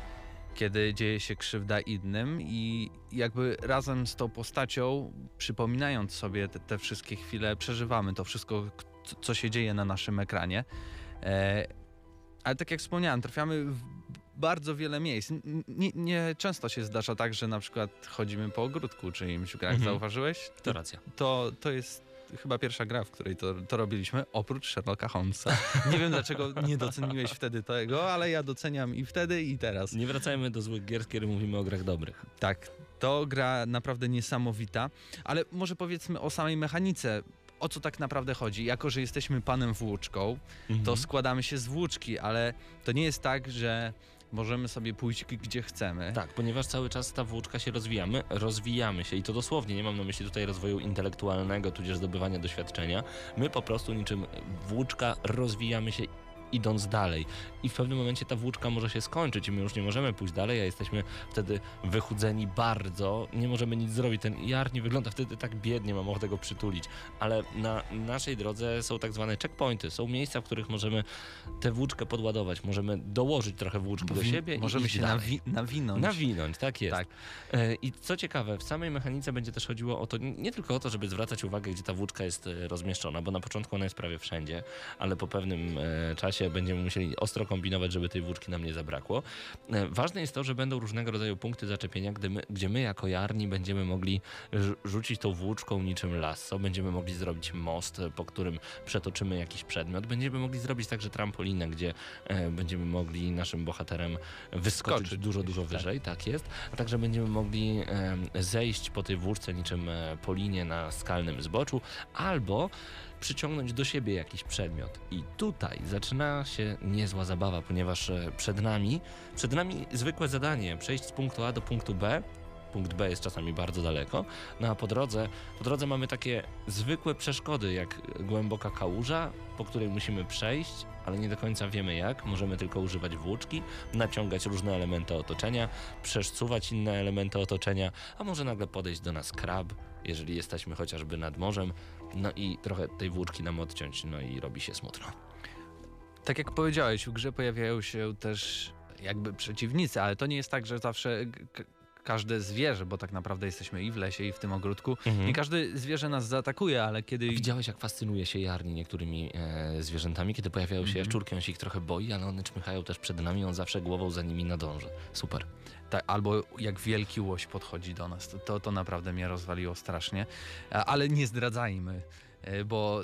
kiedy dzieje się krzywda innym i jakby razem z tą postacią, przypominając sobie te, te wszystkie chwile, przeżywamy to wszystko, co- się dzieje na naszym ekranie. E, ale tak jak wspomniałem, trafiamy w bardzo wiele miejsc. Nie, nie często się zdarza tak, że na przykład chodzimy po ogródku czyimś w grach. Mhm. Zauważyłeś? To racja. To, to jest chyba pierwsza gra, w której to, to robiliśmy, oprócz Sherlocka Holmesa. Nie wiem, dlaczego nie doceniłeś wtedy tego, ale ja doceniam i wtedy, i teraz. Nie wracajmy do złych gier, kiedy mówimy o grach dobrych. Tak, to gra naprawdę niesamowita, ale może powiedzmy o samej mechanice. O co tak naprawdę chodzi? Jako, że jesteśmy panem włóczką, to Mhm. składamy się z włóczki, ale to nie jest tak, że możemy sobie pójść gdzie chcemy. Tak, ponieważ cały czas ta włóczka się rozwijamy, rozwijamy się i to dosłownie, nie mam na myśli tutaj rozwoju intelektualnego, tudzież zdobywania doświadczenia. My po prostu niczym włóczka rozwijamy się idąc dalej. I w pewnym momencie ta włóczka może się skończyć i my już nie możemy pójść dalej, a jesteśmy wtedy wychudzeni bardzo, nie możemy nic zrobić. Ten jar nie wygląda wtedy tak biednie, mam ochotę go przytulić. Ale na naszej drodze są tak zwane checkpointy, są miejsca, w których możemy tę włóczkę podładować, możemy dołożyć trochę włóczki do siebie Możemy i się nawi- nawinąć. Nawinąć, tak jest. Tak. E, I co ciekawe, w samej mechanice będzie też chodziło o to, nie tylko o to, żeby zwracać uwagę, gdzie ta włóczka jest e, rozmieszczona, bo na początku ona jest prawie wszędzie, ale po pewnym e, czasie będziemy musieli ostro kombinować, żeby tej włóczki nam nie zabrakło. E, ważne jest to, że będą różnego rodzaju punkty zaczepienia, gdy my, gdzie my jako jarni będziemy mogli rzu- rzucić tą włóczką niczym lasso, będziemy mogli zrobić most, e, po którym przetoczymy jakiś przedmiot, będziemy mogli zrobić także trampolinę, gdzie e, będziemy mogli naszym bohaterem wyskoczyć Skoczyć dużo, dużo tak. wyżej, tak jest, a także będziemy mogli zejść po tej włóczce niczym e, po linie na skalnym zboczu, albo przyciągnąć do siebie jakiś przedmiot. I tutaj zaczyna się niezła zabawa, ponieważ e, przed nami, przed nami zwykłe zadanie, przejść z punktu A do punktu B. Punkt B jest czasami bardzo daleko, no a po drodze, po drodze mamy takie zwykłe przeszkody, jak głęboka kałuża, po której musimy przejść, ale nie do końca wiemy jak. Możemy tylko używać włóczki, naciągać różne elementy otoczenia, przesuwać inne elementy otoczenia, a może nagle podejść do nas krab, jeżeli jesteśmy chociażby nad morzem, no i trochę tej włóczki nam odciąć, no i robi się smutno. Tak jak powiedziałeś, w grze pojawiają się też jakby przeciwnicy, ale to nie jest tak, że zawsze każde zwierzę, bo tak naprawdę jesteśmy i w lesie, i w tym ogródku, nie każde zwierzę nas zaatakuje, ale kiedy... Widziałeś, jak fascynuje się Jarni niektórymi e, zwierzętami, kiedy pojawiają się Mhm. jaszczurki, on się ich trochę boi, ale one czmychają też przed nami, on zawsze głową za nimi nadąży. Super. Tak, albo jak wielki łoś podchodzi do nas. To, to, naprawdę mnie rozwaliło strasznie. A- Ale nie zdradzajmy, e, bo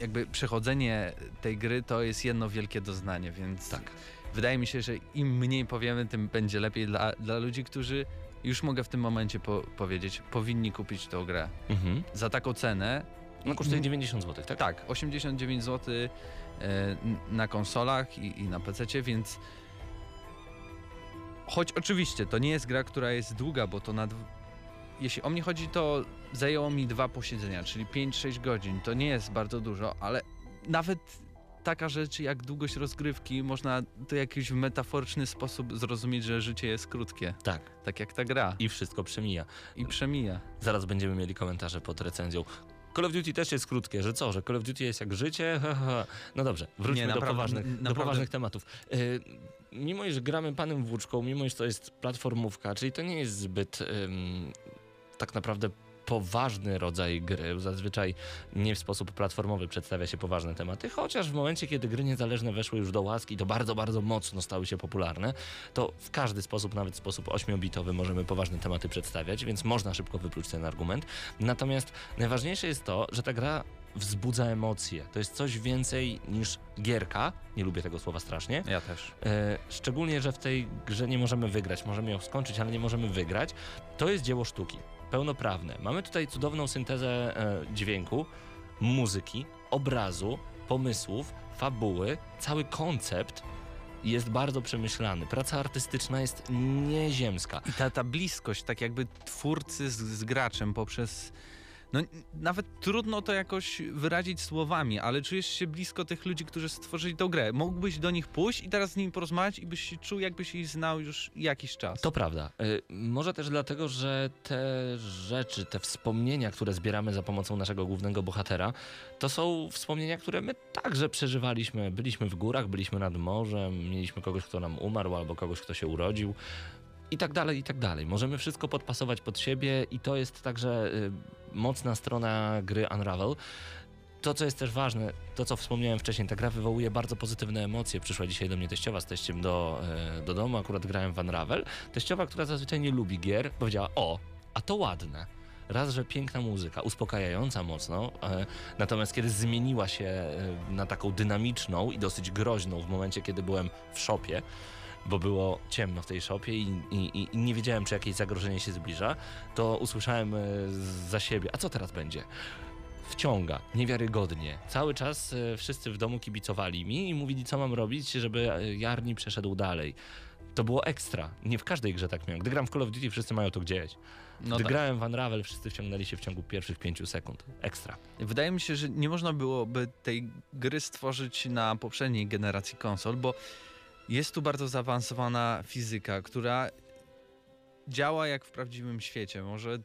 jakby przechodzenie tej gry to jest jedno wielkie doznanie, więc Tak. Wydaje mi się, że im mniej powiemy, tym będzie lepiej dla, dla ludzi, którzy już mogę w tym momencie po, powiedzieć, powinni kupić tą grę. Mhm. Za taką cenę, No kosztuje 90 zł, tak? tak, 89 zł n- na konsolach i, i na PC, więc choć oczywiście to nie jest gra, która jest długa, bo to na jeśli o mnie chodzi, to zajęło mi dwa posiedzenia, czyli 5-6 godzin. To nie jest bardzo dużo, ale nawet taka rzecz jak długość rozgrywki, można to jakiś metaforyczny sposób zrozumieć, że życie jest krótkie. Tak. Tak jak ta gra. I wszystko przemija. I przemija. Zaraz będziemy mieli komentarze pod recenzją. Call of Duty też jest krótkie, że co, że Call of Duty jest jak życie? Ha, ha, ha. No dobrze, wróćmy Nie, do, naprawdę- poważnych, n- do poważnych tematów. Y, mimo iż gramy panem włóczką, mimo iż to jest platformówka, czyli to nie jest zbyt ym, tak naprawdę poważny rodzaj gry. Zazwyczaj nie w sposób platformowy przedstawia się poważne tematy, chociaż w momencie, kiedy gry niezależne weszły już do łaski, to bardzo, bardzo mocno stały się popularne, to w każdy sposób, nawet w sposób ośmiobitowy możemy poważne tematy przedstawiać, więc można szybko wypluć ten argument. Natomiast najważniejsze jest to, że ta gra wzbudza emocje. To jest coś więcej niż gierka. Nie lubię tego słowa strasznie. Ja też. E, szczególnie, że w tej grze nie możemy wygrać. Możemy ją skończyć, ale nie możemy wygrać. To jest dzieło sztuki. Pełnoprawne. Mamy tutaj cudowną syntezę e, dźwięku, muzyki, obrazu, pomysłów, fabuły. Cały koncept jest bardzo przemyślany. Praca artystyczna jest nieziemska. I ta, ta bliskość, tak jakby twórcy z, z graczem poprzez No nawet trudno to jakoś wyrazić słowami, ale czujesz się blisko tych ludzi, którzy stworzyli tą grę. Mógłbyś do nich pójść i teraz z nimi porozmawiać i byś się czuł, jakbyś ich znał już jakiś czas. To prawda. Y, Może też dlatego, że te rzeczy, te wspomnienia, które zbieramy za pomocą naszego głównego bohatera, to są wspomnienia, które my także przeżywaliśmy. Byliśmy w górach, byliśmy nad morzem, mieliśmy kogoś, kto nam umarł, albo kogoś, kto się urodził. I tak dalej, i tak dalej. Możemy wszystko podpasować pod siebie i to jest także y, mocna strona gry Unravel. To, co jest też ważne, to co wspomniałem wcześniej, ta gra wywołuje bardzo pozytywne emocje. Przyszła dzisiaj do mnie teściowa z teściem do, e, do domu, akurat grałem w Unravel. Teściowa, która zazwyczaj nie lubi gier, powiedziała: O, a to ładne. Raz, że piękna muzyka, uspokajająca mocno, e, natomiast kiedy zmieniła się e, na taką dynamiczną i dosyć groźną w momencie, kiedy byłem w szopie, bo było ciemno w tej szopie i, i, i- nie wiedziałem, czy jakieś zagrożenie się zbliża, to usłyszałem e, za siebie, a co teraz będzie? Wciąga, niewiarygodnie. Cały czas e, wszyscy w domu kibicowali mi i mówili, co mam robić, żeby e, Jarni przeszedł dalej. To było ekstra. Nie w każdej grze tak miałem. Gdy gram w Call of Duty, wszyscy mają to gdzieś. No Gdy tak. grałem w Unravel, wszyscy wciągnęli się w ciągu pierwszych pięciu sekund. Ekstra. Wydaje mi się, że nie można byłoby tej gry stworzyć na poprzedniej generacji konsol, bo jest tu bardzo zaawansowana fizyka, która działa jak w prawdziwym świecie. Może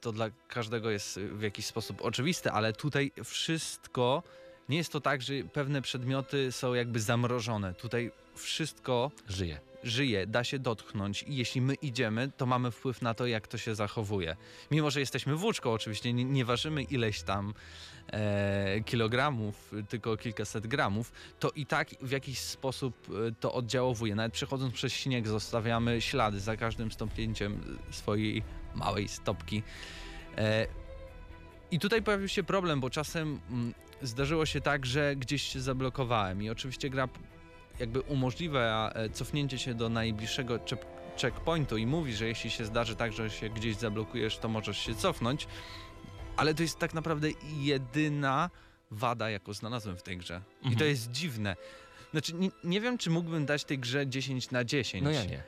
to dla każdego jest w jakiś sposób oczywiste, ale tutaj wszystko nie jest to tak, że pewne przedmioty są jakby zamrożone. Tutaj wszystko Żyje. Żyje, da się dotknąć i jeśli my idziemy, to mamy wpływ na to, jak to się zachowuje. Mimo, że jesteśmy włóczką, oczywiście nie, nie ważymy ileś tam e, kilogramów, tylko kilkaset gramów, to i tak w jakiś sposób e, to oddziałowuje. Nawet przechodząc przez śnieg zostawiamy ślady za każdym stąpnięciem swojej małej stopki. E, I tutaj pojawił się problem, bo czasem mm, zdarzyło się tak, że gdzieś się zablokowałem i oczywiście gra jakby umożliwia e, cofnięcie się do najbliższego checkpointu i mówi, że jeśli się zdarzy tak, że się gdzieś zablokujesz, to możesz się cofnąć, ale to jest tak naprawdę jedyna wada, jaką znalazłem w tej grze. I to Mhm. jest dziwne. Znaczy, nie, nie wiem, czy mógłbym dać tej grze 10 na 10. No ja nie.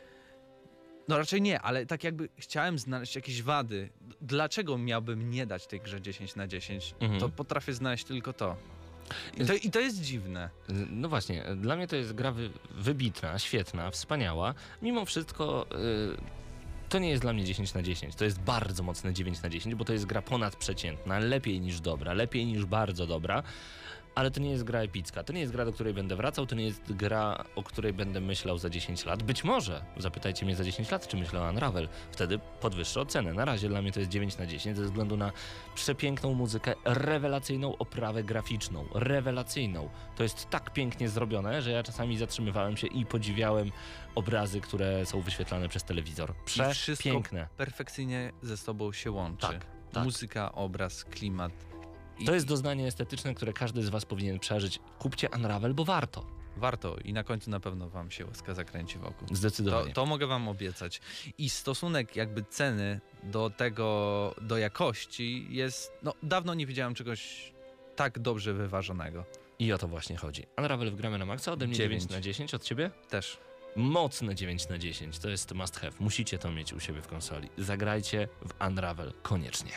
No raczej nie, ale tak jakby chciałem znaleźć jakieś wady. Dlaczego miałbym nie dać tej grze 10 na 10? Mhm. To potrafię znaleźć tylko to. I to, I to jest dziwne. No właśnie, dla mnie to jest gra wy, wybitna, świetna, wspaniała. Mimo wszystko y, to nie jest dla mnie 10 na 10. To jest bardzo mocne 9 na 10, bo to jest gra ponadprzeciętna, lepiej niż dobra, lepiej niż bardzo dobra. Ale to nie jest gra epicka. To nie jest gra, do której będę wracał. To nie jest gra, o której będę myślał za 10 lat. Być może zapytajcie mnie za 10 lat, czy myślę o Unravel. Wtedy podwyższę ocenę. Na razie dla mnie to jest 9 na 10 ze względu na przepiękną muzykę, rewelacyjną oprawę graficzną. Rewelacyjną. To jest tak pięknie zrobione, że ja czasami zatrzymywałem się i podziwiałem obrazy, które są wyświetlane przez telewizor. I wszystko Przepiękne. perfekcyjnie ze sobą się łączy. Tak, tak. Muzyka, obraz, klimat. To jest doznanie estetyczne, które każdy z Was powinien przeżyć. Kupcie Unravel, bo warto. Warto i na końcu na pewno wam się łaska zakręci wokół. To, Zdecydowanie. to mogę wam obiecać. I stosunek jakby ceny do tego, do jakości jest, no dawno nie widziałem czegoś tak dobrze wyważonego. I o to właśnie chodzi. Unravel wgramy na maksa, ode mnie Dziewięć. 9 na 10, od Ciebie? Też. Mocne 9 na 10, to jest must have. Musicie to mieć u siebie w konsoli. Zagrajcie w Unravel koniecznie.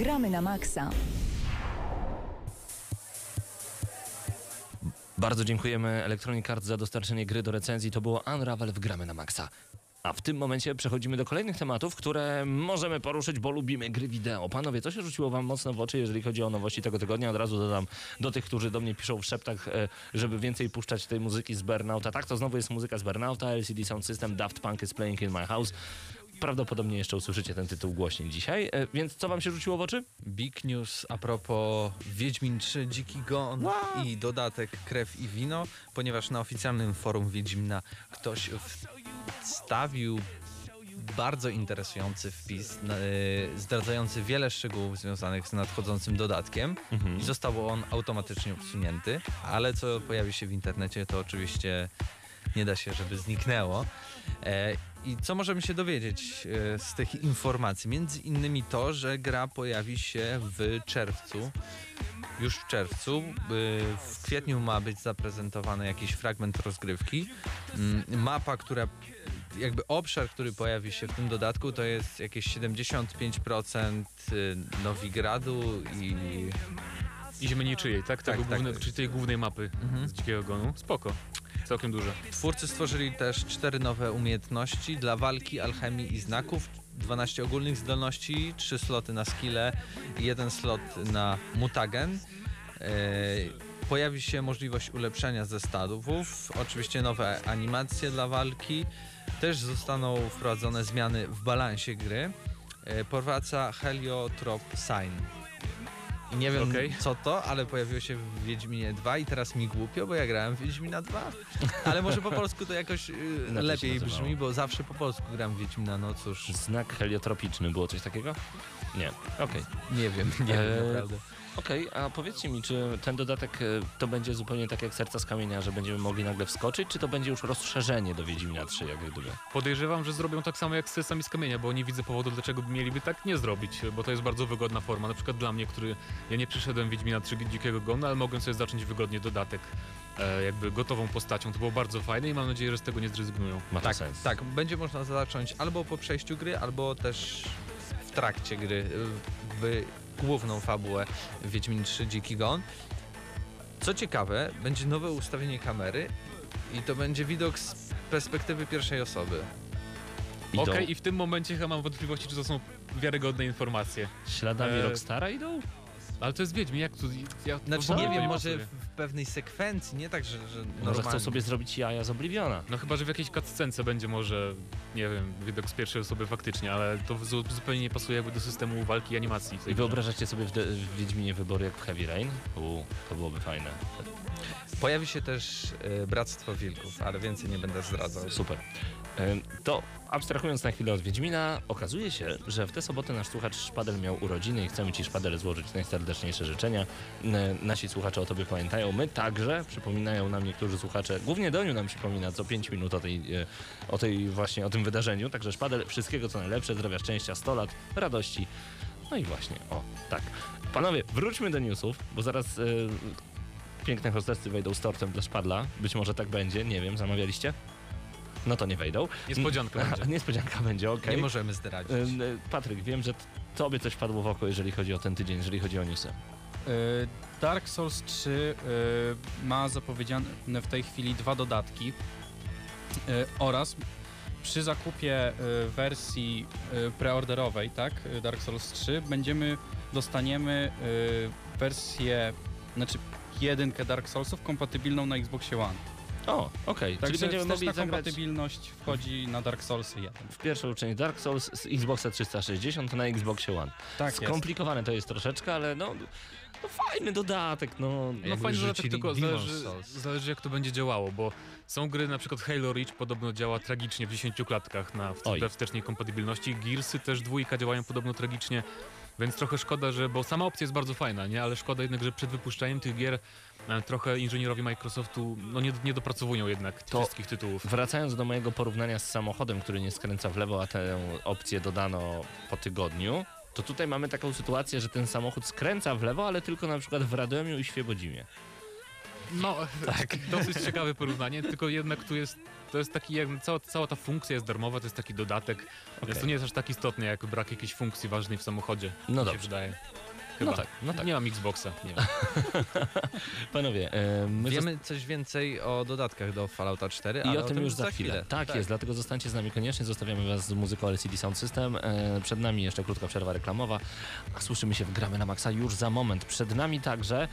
Gramy na Maxa. Bardzo dziękujemy Electronic Arts za dostarczenie gry do recenzji. To było Unravel w gramy na maksa. A w tym momencie przechodzimy do kolejnych tematów, które możemy poruszyć, bo lubimy gry wideo. Panowie, co się rzuciło wam mocno w oczy, jeżeli chodzi o nowości tego tygodnia? Od razu dodam do tych, którzy do mnie piszą w szeptach, e, żeby więcej puszczać tej muzyki z Burnouta. Tak, to znowu jest muzyka z Burnouta, LCD Sound System, Daft Punk is playing in my house. Prawdopodobnie jeszcze usłyszycie ten tytuł głośniej dzisiaj. E, Więc co wam się rzuciło w oczy? Big news a propos Wiedźmin 3 Dziki Gon i dodatek Krew i Wino, ponieważ na oficjalnym forum Wiedźmina ktoś w przedstawił bardzo interesujący wpis, na- y, zdradzający wiele szczegółów związanych z nadchodzącym dodatkiem i został on automatycznie usunięty, ale co pojawi się w internecie, to oczywiście nie da się, żeby zniknęło. E, I co możemy się dowiedzieć e, z tych informacji? Między innymi to, że gra pojawi się w czerwcu. Już w czerwcu. Y, W kwietniu ma być zaprezentowany jakiś fragment rozgrywki. Mm, Mapa, która jakby obszar, który pojawi się w tym dodatku, to jest jakieś 75% y, Nowigradu i I ziemi niczyjej, tak? Tak, Tego tak. główne, czyli tej głównej mapy Mhm. z Dzikiego Gonu. Spoko. Całkiem duże. Twórcy stworzyli też cztery nowe umiejętności dla walki, alchemii i znaków, 12 ogólnych zdolności, 3 sloty na skille i jeden slot na mutagen. E, pojawi się możliwość ulepszenia zestawów, oczywiście nowe animacje dla walki. Też zostaną wprowadzone zmiany w balansie gry. E, powraca Heliotrop Sign. I nie wiem Okej. co to, ale pojawiło się w Wiedźminie 2 i teraz mi głupio, bo ja grałem w Wiedźmina 2. Ale może po polsku to jakoś yy, lepiej brzmi, bo zawsze po polsku gram w Wiedźmina, no cóż, Znak heliotropiczny, było coś takiego? Nie. Okej. nie wiem, nie wiem Eee, naprawdę. Okej, a powiedzcie mi, czy ten dodatek e, to będzie zupełnie tak jak Serca z Kamienia, że będziemy mogli nagle wskoczyć, czy to będzie już rozszerzenie do Wiedźmina 3, jak gdyby? Podejrzewam, że zrobią tak samo jak z sesami z kamienia, bo nie widzę powodu, dlaczego by mieliby tak nie zrobić, bo to jest bardzo wygodna forma. Na przykład dla mnie, który ja nie przyszedłem Wiedźmina 3 Dzikiego Gonu, ale mogłem sobie zacząć wygodnie dodatek e, jakby gotową postacią. To było bardzo fajne i mam nadzieję, że z tego nie zrezygnują. Ma to Tak, sens. tak, będzie można zacząć albo po przejściu gry, albo też w trakcie gry, w główną fabułę Wiedźmin 3 Dziki Gon. Co ciekawe, będzie nowe ustawienie kamery i to będzie widok z perspektywy pierwszej osoby. Okej, i w tym momencie chyba mam wątpliwości, czy to są wiarygodne informacje. śladami e, Rockstara idą? Ale to jest Wiedźmin, jak tu... Jak Znaczy to nie wiem, może pasuje. w pewnej sekwencji, nie tak, że, że Może chcą sobie zrobić jaja z Obliviona. No chyba, że w jakiejś cutscence będzie może, nie wiem, widok z pierwszej osoby faktycznie, ale to zu- zupełnie nie pasuje jakby do systemu walki i animacji. I wyobrażacie sobie w, w Wiedźminie wybory jak w Heavy Rain? U, to byłoby fajne. Pojawi się też e, Bractwo Wilków, ale więcej nie będę zdradzał. Super. To abstrahując na chwilę od Wiedźmina, okazuje się, że w tę sobotę nasz słuchacz Szpadel miał urodziny i chcemy Ci Szpadel złożyć najserdeczniejsze życzenia. Nasi słuchacze o Tobie pamiętają, my także, przypominają nam niektórzy słuchacze, głównie Doniu nam przypomina co 5 minut o tej, e, o tej właśnie, o tym wydarzeniu, także Szpadel, wszystkiego co najlepsze, zdrowia, szczęścia, 100 lat, radości. No i właśnie, o, tak. Panowie, wróćmy do newsów, bo zaraz e, piękne hostessy wejdą z tortem dla Szpadla, być może tak będzie, nie wiem, zamawialiście? No to nie wejdą. Niespodzianka Aha, będzie. Niespodzianka będzie, okej. Nie możemy zdradzić. Y, Patryk, wiem, że tobie coś padło w oko, jeżeli chodzi o ten tydzień, jeżeli chodzi o newsy. Y, Dark Souls 3 y, ma zapowiedziane w tej chwili dwa dodatki oraz przy zakupie wersji preorderowej, tak, Dark Souls 3, będziemy, dostaniemy wersję, znaczy jedynkę Dark Soulsów kompatybilną na Xboxie One. O, okej, czyli Także będziemy mogli zagrać kompatybilność wchodzi na Dark Soulsy 1. w pierwszą część Dark Souls z Xboxa 360 na Xboxie One. Tak jest. Skomplikowane to jest troszeczkę, ale no, no fajny dodatek, no. No fajny dodatek, tylko zależy, Souls. zależy jak to będzie działało, bo są gry, na przykład Halo Reach podobno działa tragicznie w 10 klatkach na wstecznej kompatybilności. Gearsy też dwójka działają podobno tragicznie, więc trochę szkoda, że, bo sama opcja jest bardzo fajna, nie? Ale szkoda jednak, że przed wypuszczeniem tych gier trochę inżynierowie Microsoftu no nie, nie dopracowują jednak To- wszystkich tytułów. Wracając do mojego porównania z samochodem, który nie skręca w lewo, a tę opcję dodano po tygodniu, to tutaj mamy taką sytuację, że ten samochód skręca w lewo, ale tylko na przykład w Radomiu i Świebodzimie. No, tak. dosyć ciekawe porównanie, tylko jednak tu jest, to jest taki, cała, cała ta funkcja jest darmowa, to jest taki dodatek, więc to nie jest aż tak istotne, jak brak jakiejś funkcji ważnej w samochodzie, No mi się dobrze. No Chyba. tak, no tak. Nie mam Xboxa, nie wiem. Panowie, e, my Wiemy coś więcej o dodatkach do Fallouta 4, I ale o tym już za chwilę. Tak, jest, dlatego zostańcie z nami koniecznie. Zostawiamy Was z muzyką LCD Sound System. E, przed nami jeszcze krótka przerwa reklamowa, a słyszymy się w Gramy na Maxa już za moment. Przed nami także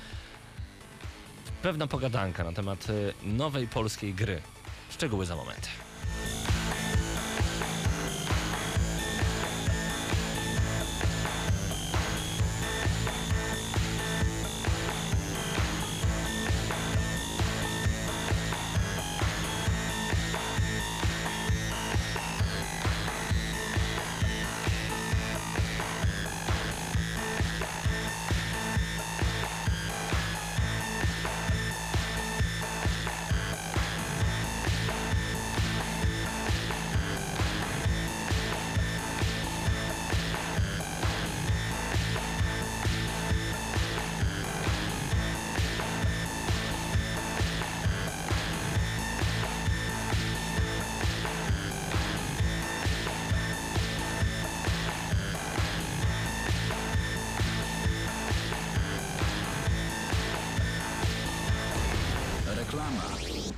pewna pogadanka na temat e, nowej polskiej gry. Szczegóły za moment.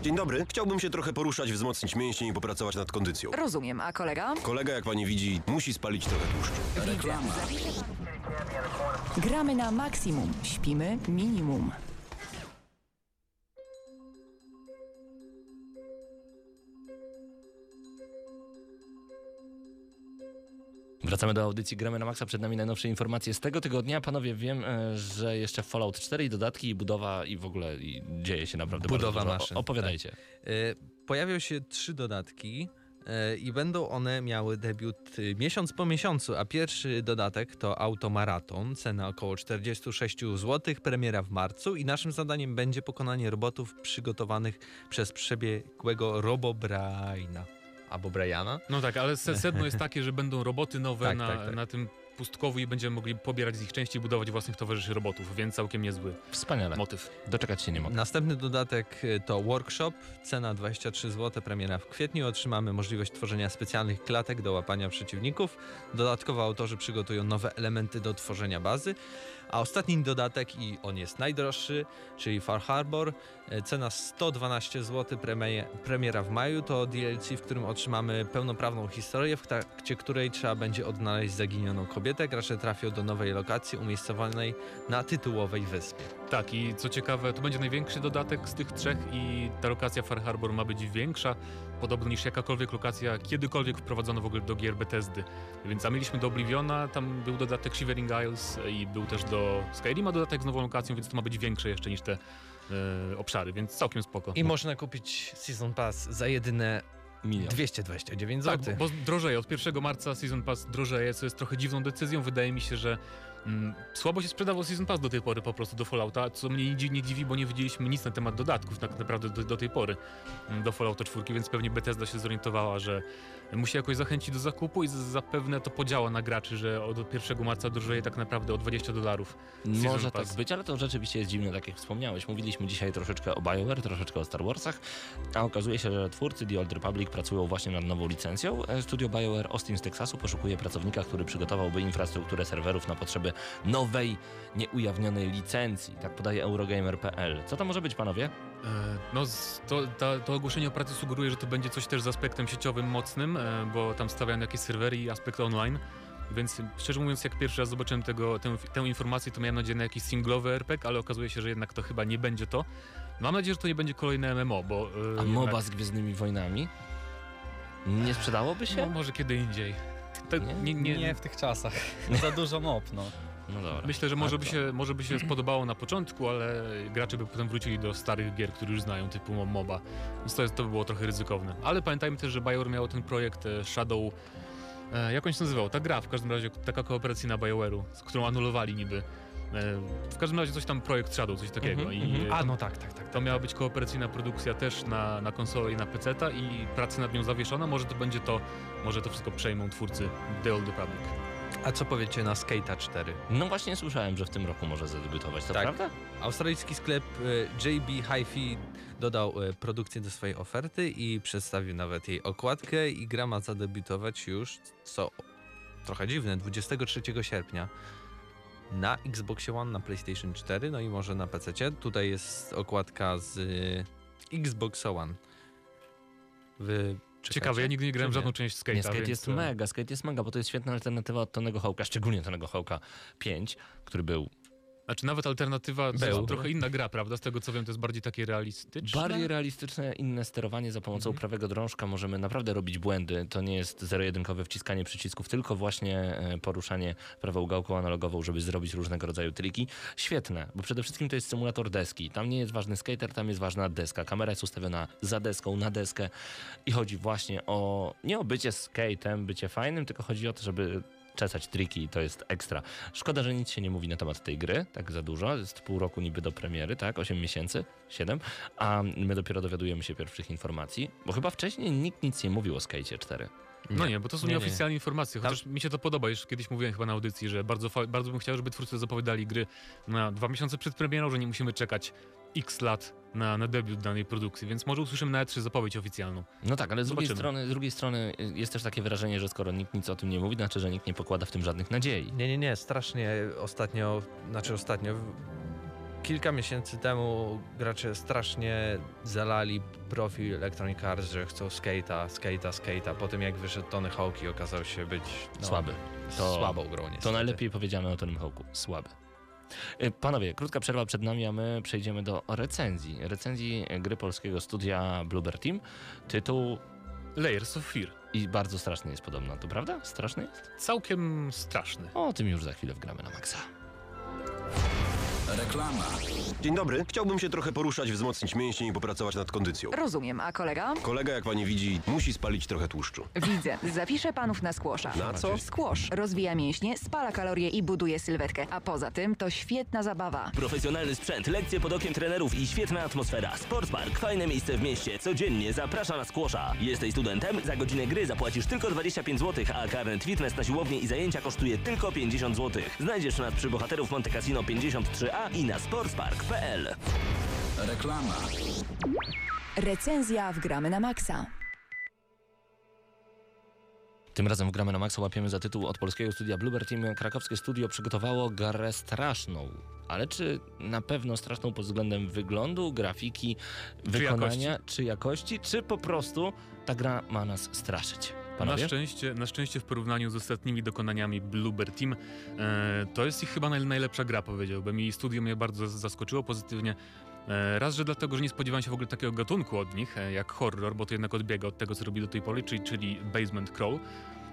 Dzień dobry. Chciałbym się trochę poruszać, wzmocnić mięśnie i popracować nad kondycją. Rozumiem, a kolega? Kolega, jak pani widzi, musi spalić trochę tłuszczu. Widzę. Gramy na maksimum, śpimy minimum. Wracamy do audycji Gramy na Maxa. Przed nami najnowsze informacje z tego tygodnia. Panowie, wiem, e, że jeszcze Fallout 4 i dodatki, i budowa, i w ogóle i dzieje się naprawdę Budowa bardzo dużo. maszyn, Opowiadajcie. Y, Pojawią się trzy dodatki y, i będą one miały debiut miesiąc po miesiącu, a pierwszy dodatek to Automaraton, cena około 46 zł, premiera w marcu i naszym zadaniem będzie pokonanie robotów przygotowanych przez przebiegłego Robobraina. Albo Briana? No tak, ale se- sedno jest takie, że będą roboty nowe Tak, na, tak, tak. na tym pustkowu i będziemy mogli pobierać z ich części i budować własnych towarzyszy robotów, więc całkiem niezły Wspaniale. motyw. Doczekać się nie mogę. Następny dodatek y, to Workshop, cena 23 zł, premiera w kwietniu. Otrzymamy możliwość tworzenia specjalnych klatek do łapania przeciwników. Dodatkowo autorzy przygotują nowe elementy do tworzenia bazy. A ostatni dodatek, i on jest najdroższy, czyli Far Harbor, y, cena 112 zł, premie- premiera w maju. To DLC, w którym otrzymamy pełnoprawną historię, w trakcie której trzeba będzie odnaleźć zaginioną kobietę. Gracze trafią do nowej lokacji umiejscowanej na tytułowej wyspie. Tak, i co ciekawe, to będzie największy dodatek z tych trzech i ta lokacja Far Harbor ma być większa, podobno niż jakakolwiek lokacja kiedykolwiek wprowadzona w ogóle do gier Bethesdy. Więc a mieliśmy do Obliviona, tam był dodatek Shivering Isles i był też do Skyrima dodatek z nową lokacją, więc to ma być większe jeszcze niż te e, obszary, więc całkiem spoko. I można kupić Season Pass za jedyne Milion. 229 Tak, zł. bo bo drożeje. Od 1 marca Season Pass drożeje, co jest trochę dziwną decyzją. Wydaje mi się, że słabo się sprzedawał Season Pass do tej pory po prostu do Fallouta, co mnie nie, dzi- nie dziwi, bo nie wiedzieliśmy nic na temat dodatków tak naprawdę do, do tej pory mm, do Fallouta 4, więc pewnie Bethesda się zorientowała, że musi jakoś zachęcić do zakupu i zapewne to podziała na graczy, że od 1 marca drożeje tak naprawdę o 20 dolarów. Może tak być, ale to rzeczywiście jest dziwne, tak jak wspomniałeś. Mówiliśmy dzisiaj troszeczkę o BioWare, troszeczkę o Star Warsach, a okazuje się, że twórcy The Old Republic pracują właśnie nad nową licencją. E, Studio BioWare Austin z Teksasu poszukuje pracownika, który przygotowałby infrastrukturę serwerów na potrzeby nowej, nieujawnionej licencji. Tak podaje Eurogamer.pl. Co to może być, panowie? E, No, to, ta, to ogłoszenie o pracy sugeruje, że to będzie coś też z aspektem sieciowym mocnym, e, bo tam stawiano jakieś serwery i aspekt online. Więc szczerze mówiąc, jak pierwszy raz zobaczyłem tego, tę, tę informację, to miałem nadzieję na jakiś singlowy RPG, ale okazuje się, że jednak to chyba nie będzie to. Mam nadzieję, że to nie będzie kolejne MMO, bo. e, A jednak- MOBA z Gwiezdnymi Wojnami? Nie sprzedałoby się? No, może kiedy indziej. To Nie? nie, nie, Nie w tych czasach. Za dużo mop, no. No dobra. Myślę, że może by, się, może by się spodobało na początku, ale gracze by potem wrócili do starych gier, które już znają, typu Mo- MOBA. Więc to, to by było trochę ryzykowne. Ale pamiętajmy też, że BioWare miał ten projekt e, Shadow... E, jak on się nazywał? Ta gra, w każdym razie taka kooperacyjna BioWare'u, z którą anulowali niby. E, w każdym razie coś tam, projekt Shadow, coś takiego. Mhm, I mhm. A no tak, tak, tak. to miała być kooperacyjna produkcja też na, na konsolę i na PC i pracy nad nią zawieszona. Może to będzie to, może to wszystko przejmą twórcy The Old Republic. A co powiecie na Skate'a 4? No właśnie słyszałem, że w tym roku może zadebiutować, to Tak. prawda? Australijski sklep y, JB Hi-Fi dodał y, produkcję do swojej oferty i przedstawił nawet jej okładkę i gra ma zadebiutować już, co trochę dziwne, 23 sierpnia na Xbox One, na PlayStation 4, no i może na PC. Tutaj jest okładka z y, Xbox One. Czekacie? Ciekawe, ja nigdy nie grałem w żadną część Skate'a. Nie, Skate więc, jest mega, Skate jest mega, bo to jest świetna alternatywa od Tonego Hołka, szczególnie Tonego Hołka 5, który był Znaczy nawet alternatywa to Był. jest trochę inna gra, prawda? Z tego co wiem, to jest bardziej takie realistyczne. bardziej realistyczne, inne sterowanie za pomocą Mhm. prawego drążka. Możemy naprawdę robić błędy. To nie jest zero-jedynkowe wciskanie przycisków, tylko właśnie e, poruszanie prawą gałką analogową, żeby zrobić różnego rodzaju triki. Świetne, bo przede wszystkim to jest symulator deski. Tam nie jest ważny skater, tam jest ważna deska. Kamera jest ustawiona za deską, na deskę i chodzi właśnie o, nie o bycie skatem, bycie fajnym, tylko chodzi o to, żeby czesać triki i to jest ekstra. Szkoda, że nic się nie mówi na temat tej gry, tak za dużo. Jest pół roku niby do premiery, tak? 8 miesięcy, 7, a my dopiero dowiadujemy się pierwszych informacji, bo chyba wcześniej nikt nic nie mówił o Skate 4. No nie, bo to są Nie, nie. nieoficjalne informacje, chociaż mi się to podoba, już kiedyś mówiłem chyba na audycji, że bardzo, bardzo bym chciał, żeby twórcy zapowiadali gry na dwa miesiące przed premierą, że nie musimy czekać x lat na, na debiut danej produkcji, więc może usłyszymy na E3 zapowiedź oficjalną. No tak, ale z drugiej, strony, z drugiej strony y, jest też takie wrażenie, że skoro nikt nic o tym nie mówi, znaczy, że nikt nie pokłada w tym żadnych nadziei. Nie, nie, nie, strasznie ostatnio, znaczy ostatnio, kilka miesięcy temu gracze strasznie zalali profil Electronic Arts, że chcą skate'a, skate'a, skate'a. Po tym jak wyszedł Tony Hawk i okazał się być no, Słaby. To- słabą grą niestety. To najlepiej powiedziane o Tonym Hawku. Słaby. Y, Panowie, krótka przerwa przed nami, a my przejdziemy do recenzji. Recenzji gry polskiego studia Bluebird Team. Tytuł Layers of Fear. i bardzo straszny jest podobno, to prawda? Straszny jest? Całkiem straszny. O tym już za chwilę wgramy na maksa. Reklama. Dzień dobry. Chciałbym się trochę poruszać, wzmocnić mięśnie i popracować nad kondycją. Rozumiem, a kolega? Kolega, jak pani widzi, musi spalić trochę tłuszczu. Widzę. Zapiszę panów na skłosza. Na co? Skłosz. Rozwija mięśnie, spala kalorie i buduje sylwetkę. A poza tym to świetna zabawa. Profesjonalny sprzęt, lekcje pod okiem trenerów i świetna atmosfera. Sportspark, fajne miejsce w mieście. Codziennie zaprasza na skłosza. Jesteś studentem? Za godzinę gry zapłacisz tylko 25 zł, a karnet fitness na siłownię i zajęcia kosztuje tylko 50 zł. Znajdziesz nas przy bohaterów Monte Cassino 53A i na sportspark.pl. Reklama. Recenzja w Gramy na Maxa. Tym razem w Gramy na Maxa łapiemy za tytuł od polskiego studia Bluebird Team. Krakowskie studio przygotowało grę straszną. Ale czy na pewno straszną pod względem wyglądu, grafiki, wykonania, jakości? czy jakości, czy po prostu ta gra ma nas straszyć? Na szczęście, na szczęście w porównaniu z ostatnimi dokonaniami Bluebird Team e, to jest ich chyba naj, najlepsza gra, powiedziałbym. I studio mnie bardzo zaskoczyło pozytywnie. E, raz, że dlatego, że nie spodziewałem się w ogóle takiego gatunku od nich, e, jak horror, bo to jednak odbiega od tego, co robi do tej pory, czyli, czyli Basement Crawl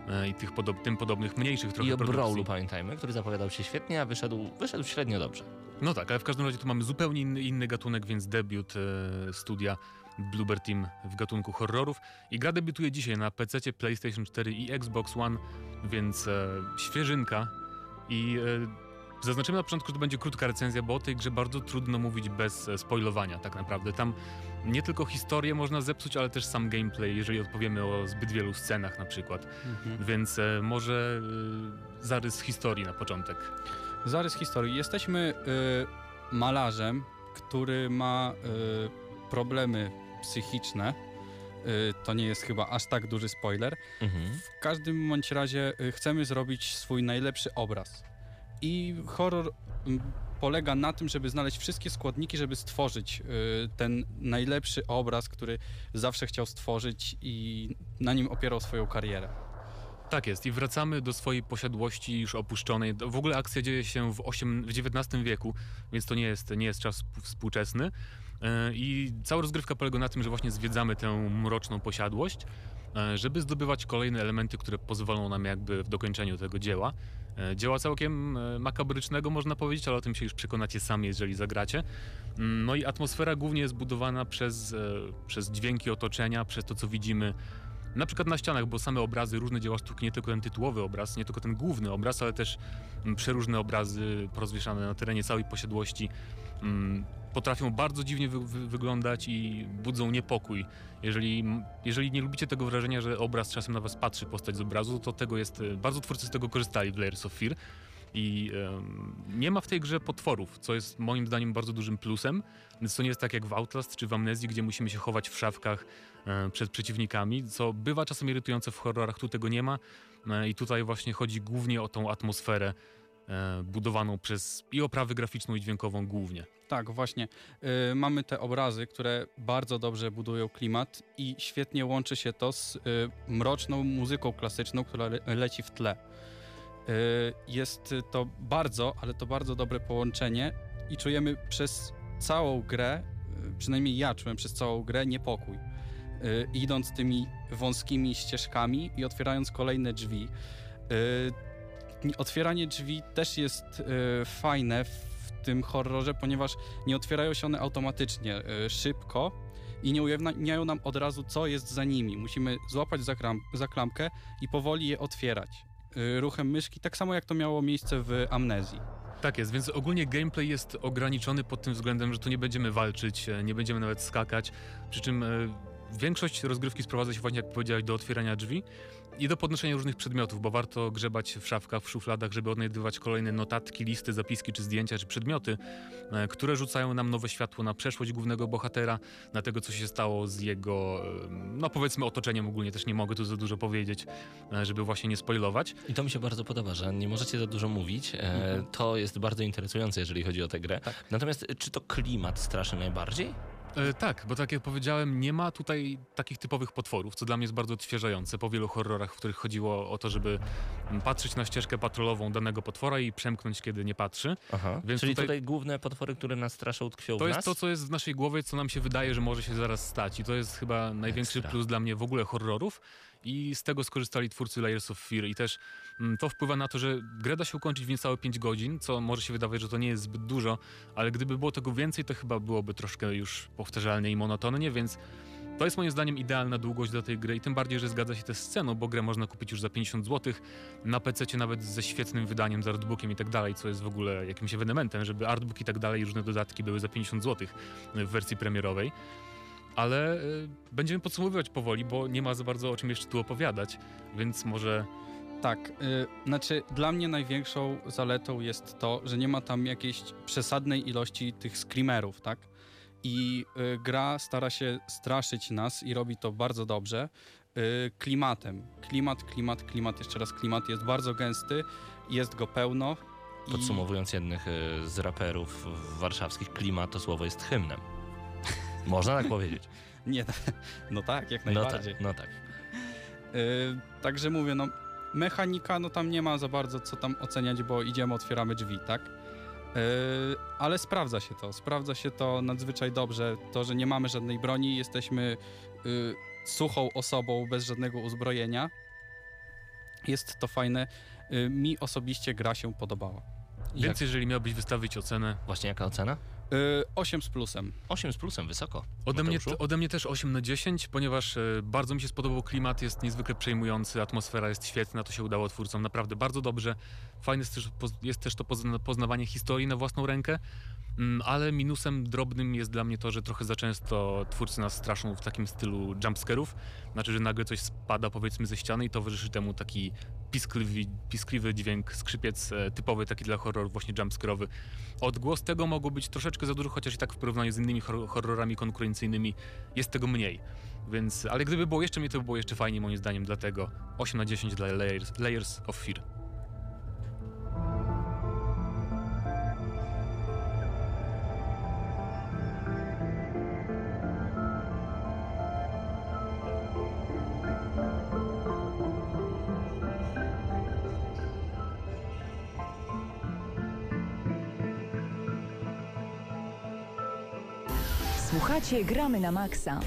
e, i tych podob, tym podobnych mniejszych trochę I o produkcji. Brawlu pamiętajmy, który zapowiadał się świetnie, a wyszedł, wyszedł średnio dobrze. No tak, ale w każdym razie tu mamy zupełnie inny, inny gatunek, więc debiut e, studia Bluebird Team w gatunku horrorów. I gra debiutuje dzisiaj na PC, PlayStation 4 i Xbox One, więc e, świeżynka. I e, zaznaczymy na początku, że to będzie krótka recenzja, bo o tej grze bardzo trudno mówić bez e, spoilowania tak naprawdę. Tam nie tylko historię można zepsuć, ale też sam gameplay, jeżeli odpowiemy o zbyt wielu scenach na przykład. Więc e, może e, zarys historii na początek. Zarys historii. Jesteśmy y, malarzem, który ma y, problemy psychiczne. Y, to nie jest chyba aż tak duży spoiler. Mhm. W każdym bądź razie y, chcemy zrobić swój najlepszy obraz. I horror mm, polega na tym, żeby znaleźć wszystkie składniki, żeby stworzyć y, ten najlepszy obraz, który zawsze chciał stworzyć i na nim opierał swoją karierę. Tak jest i wracamy do swojej posiadłości już opuszczonej. W ogóle akcja dzieje się w, osiem, w XIX wieku, więc to nie jest, nie jest czas współ- współczesny. Yy, I cała rozgrywka polega na tym, że właśnie zwiedzamy tę mroczną posiadłość, yy, żeby zdobywać kolejne elementy, które pozwolą nam jakby w dokończeniu tego dzieła. Yy, Dzieła całkiem makabrycznego można powiedzieć, ale o tym się już przekonacie sami, jeżeli zagracie. Yy, No i atmosfera głównie jest budowana przez, przez dźwięki otoczenia, przez to, co widzimy na przykład na ścianach, bo same obrazy, różne dzieła sztuki, nie tylko ten tytułowy obraz, nie tylko ten główny obraz, ale też mm, przeróżne obrazy porozwieszane na terenie całej posiadłości mm, potrafią bardzo dziwnie wy, wy, wyglądać i budzą niepokój. Jeżeli, jeżeli nie lubicie tego wrażenia, że obraz czasem na was patrzy, postać z obrazu, to tego jest, e, bardzo twórcy z tego korzystali w Layers of Fear. I em, nie ma w tej grze potworów, co jest moim zdaniem bardzo dużym plusem. Więc to nie jest tak jak w Outlast czy w Amnezji, gdzie musimy się chować w szafkach e, przed przeciwnikami, co bywa czasem irytujące w horrorach, tu tego nie ma. E, I tutaj właśnie chodzi głównie o tą atmosferę budowaną przez i oprawę graficzną i dźwiękową głównie. Tak, właśnie. Y, mamy te obrazy, które bardzo dobrze budują klimat i świetnie łączy się to z y, mroczną muzyką klasyczną, która le leci w tle. Jest to bardzo, ale to bardzo dobre połączenie i czujemy przez całą grę, przynajmniej ja czułem przez całą grę niepokój. Idąc tymi wąskimi ścieżkami i otwierając kolejne drzwi. Otwieranie drzwi też jest y, fajne w tym horrorze, ponieważ nie otwierają się one automatycznie, y, szybko i nie ujawniają nam od razu, co jest za nimi. Musimy złapać za, kram, za klamkę i powoli je otwierać. Y, ruchem myszki, tak samo jak to miało miejsce w Amnezji. Tak jest, więc ogólnie gameplay jest ograniczony pod tym względem, że tu nie będziemy walczyć, nie będziemy nawet skakać, przy czym większość rozgrywki sprowadza się właśnie, jak powiedziałeś, do otwierania drzwi i do podnoszenia różnych przedmiotów, bo warto grzebać w szafkach, w szufladach, żeby odnajdywać kolejne notatki, listy, zapiski, czy zdjęcia, czy przedmioty, e, które rzucają nam nowe światło na przeszłość głównego bohatera, na tego, co się stało z jego, e, no powiedzmy, otoczeniem ogólnie. Też nie mogę tu za dużo powiedzieć, e, żeby właśnie nie spoilować. I to mi się bardzo podoba, że nie możecie za dużo mówić. E, to jest bardzo interesujące, jeżeli chodzi o tę grę. Natomiast e, czy to klimat straszy najbardziej? E, tak, bo tak jak powiedziałem, nie ma tutaj takich typowych potworów, co dla mnie jest bardzo odświeżające po wielu horrorach, w których chodziło o to, żeby patrzeć na ścieżkę patrolową danego potwora i przemknąć, kiedy nie patrzy. Aha. Więc Czyli tutaj... tutaj- główne potwory, które nas straszą, tkwią To w jest nas? to, co jest w naszej głowie, co nam się wydaje, że może się zaraz stać. I to jest chyba największy Ekstra. plus dla mnie w ogóle horrorów. I z tego skorzystali twórcy Layers of Fear. I też to wpływa na to, że grę da się ukończyć w niecałe 5 godzin, co może się wydawać, że to nie jest zbyt dużo, ale gdyby było tego więcej, to chyba byłoby troszkę już powtarzalnie i monotonnie, więc to jest moim zdaniem idealna długość dla tej gry i tym bardziej, że zgadza się też z ceną, bo grę można kupić już za 50 zł, na PC nawet ze świetnym wydaniem, z artbookiem i tak dalej, co jest w ogóle jakimś ewenementem, żeby artbook i tak dalej różne dodatki były za 50 zł w wersji premierowej. Ale y, będziemy podsumowywać powoli, bo nie ma za bardzo o czym jeszcze tu opowiadać, więc może Tak, y, znaczy dla mnie największą zaletą jest to, że nie ma tam jakiejś przesadnej ilości tych screamerów, tak? I y, gra stara się straszyć nas i robi to bardzo dobrze y, klimatem. Klimat, klimat, klimat, jeszcze raz klimat jest bardzo gęsty, jest go pełno. Podsumowując jednych e, z raperów warszawskich, klimat to słowo jest hymnem. Można tak powiedzieć. Nie, no tak, jak No tak, najbardziej. no tak. Y, także mówię, no mechanika, no tam nie ma za bardzo co tam oceniać, bo idziemy, otwieramy drzwi, tak? Y, ale sprawdza się to, sprawdza się to nadzwyczaj dobrze. To, że nie mamy żadnej broni, jesteśmy y, suchą osobą bez żadnego uzbrojenia. Jest to fajne. Y, mi osobiście gra się podobała. Jak, Więc jeżeli miałbyś wystawić ocenę, właśnie jaka ocena? Y, 8 z plusem. 8 z plusem, wysoko. ode mnie, ode mnie też 8 na 10, ponieważ e, bardzo mi się spodobał klimat, jest niezwykle przejmujący, atmosfera jest świetna, to się udało twórcom naprawdę bardzo dobrze. Fajne jest też, jest też to pozna- poznawanie historii na własną rękę, mm, ale minusem drobnym jest dla mnie to, że trochę za często twórcy nas straszą w takim stylu jumpscarów, znaczy, że nagle coś spada powiedzmy ze ściany i towarzyszy temu taki piskliwy, piskliwy dźwięk, skrzypiec e, typowy taki dla horrorów, właśnie jumpscarowy. Odgłos tego mogło być troszeczkę za dużo, chociaż i tak w porównaniu z innymi horror- horrorami konkurencyjnymi jest tego mniej. Więc, ale gdyby było jeszcze mniej, to by było jeszcze fajniej moim zdaniem, dlatego 8 na 10 dla Layers, layers of Fear. Słuchacie Gramy na Maxa.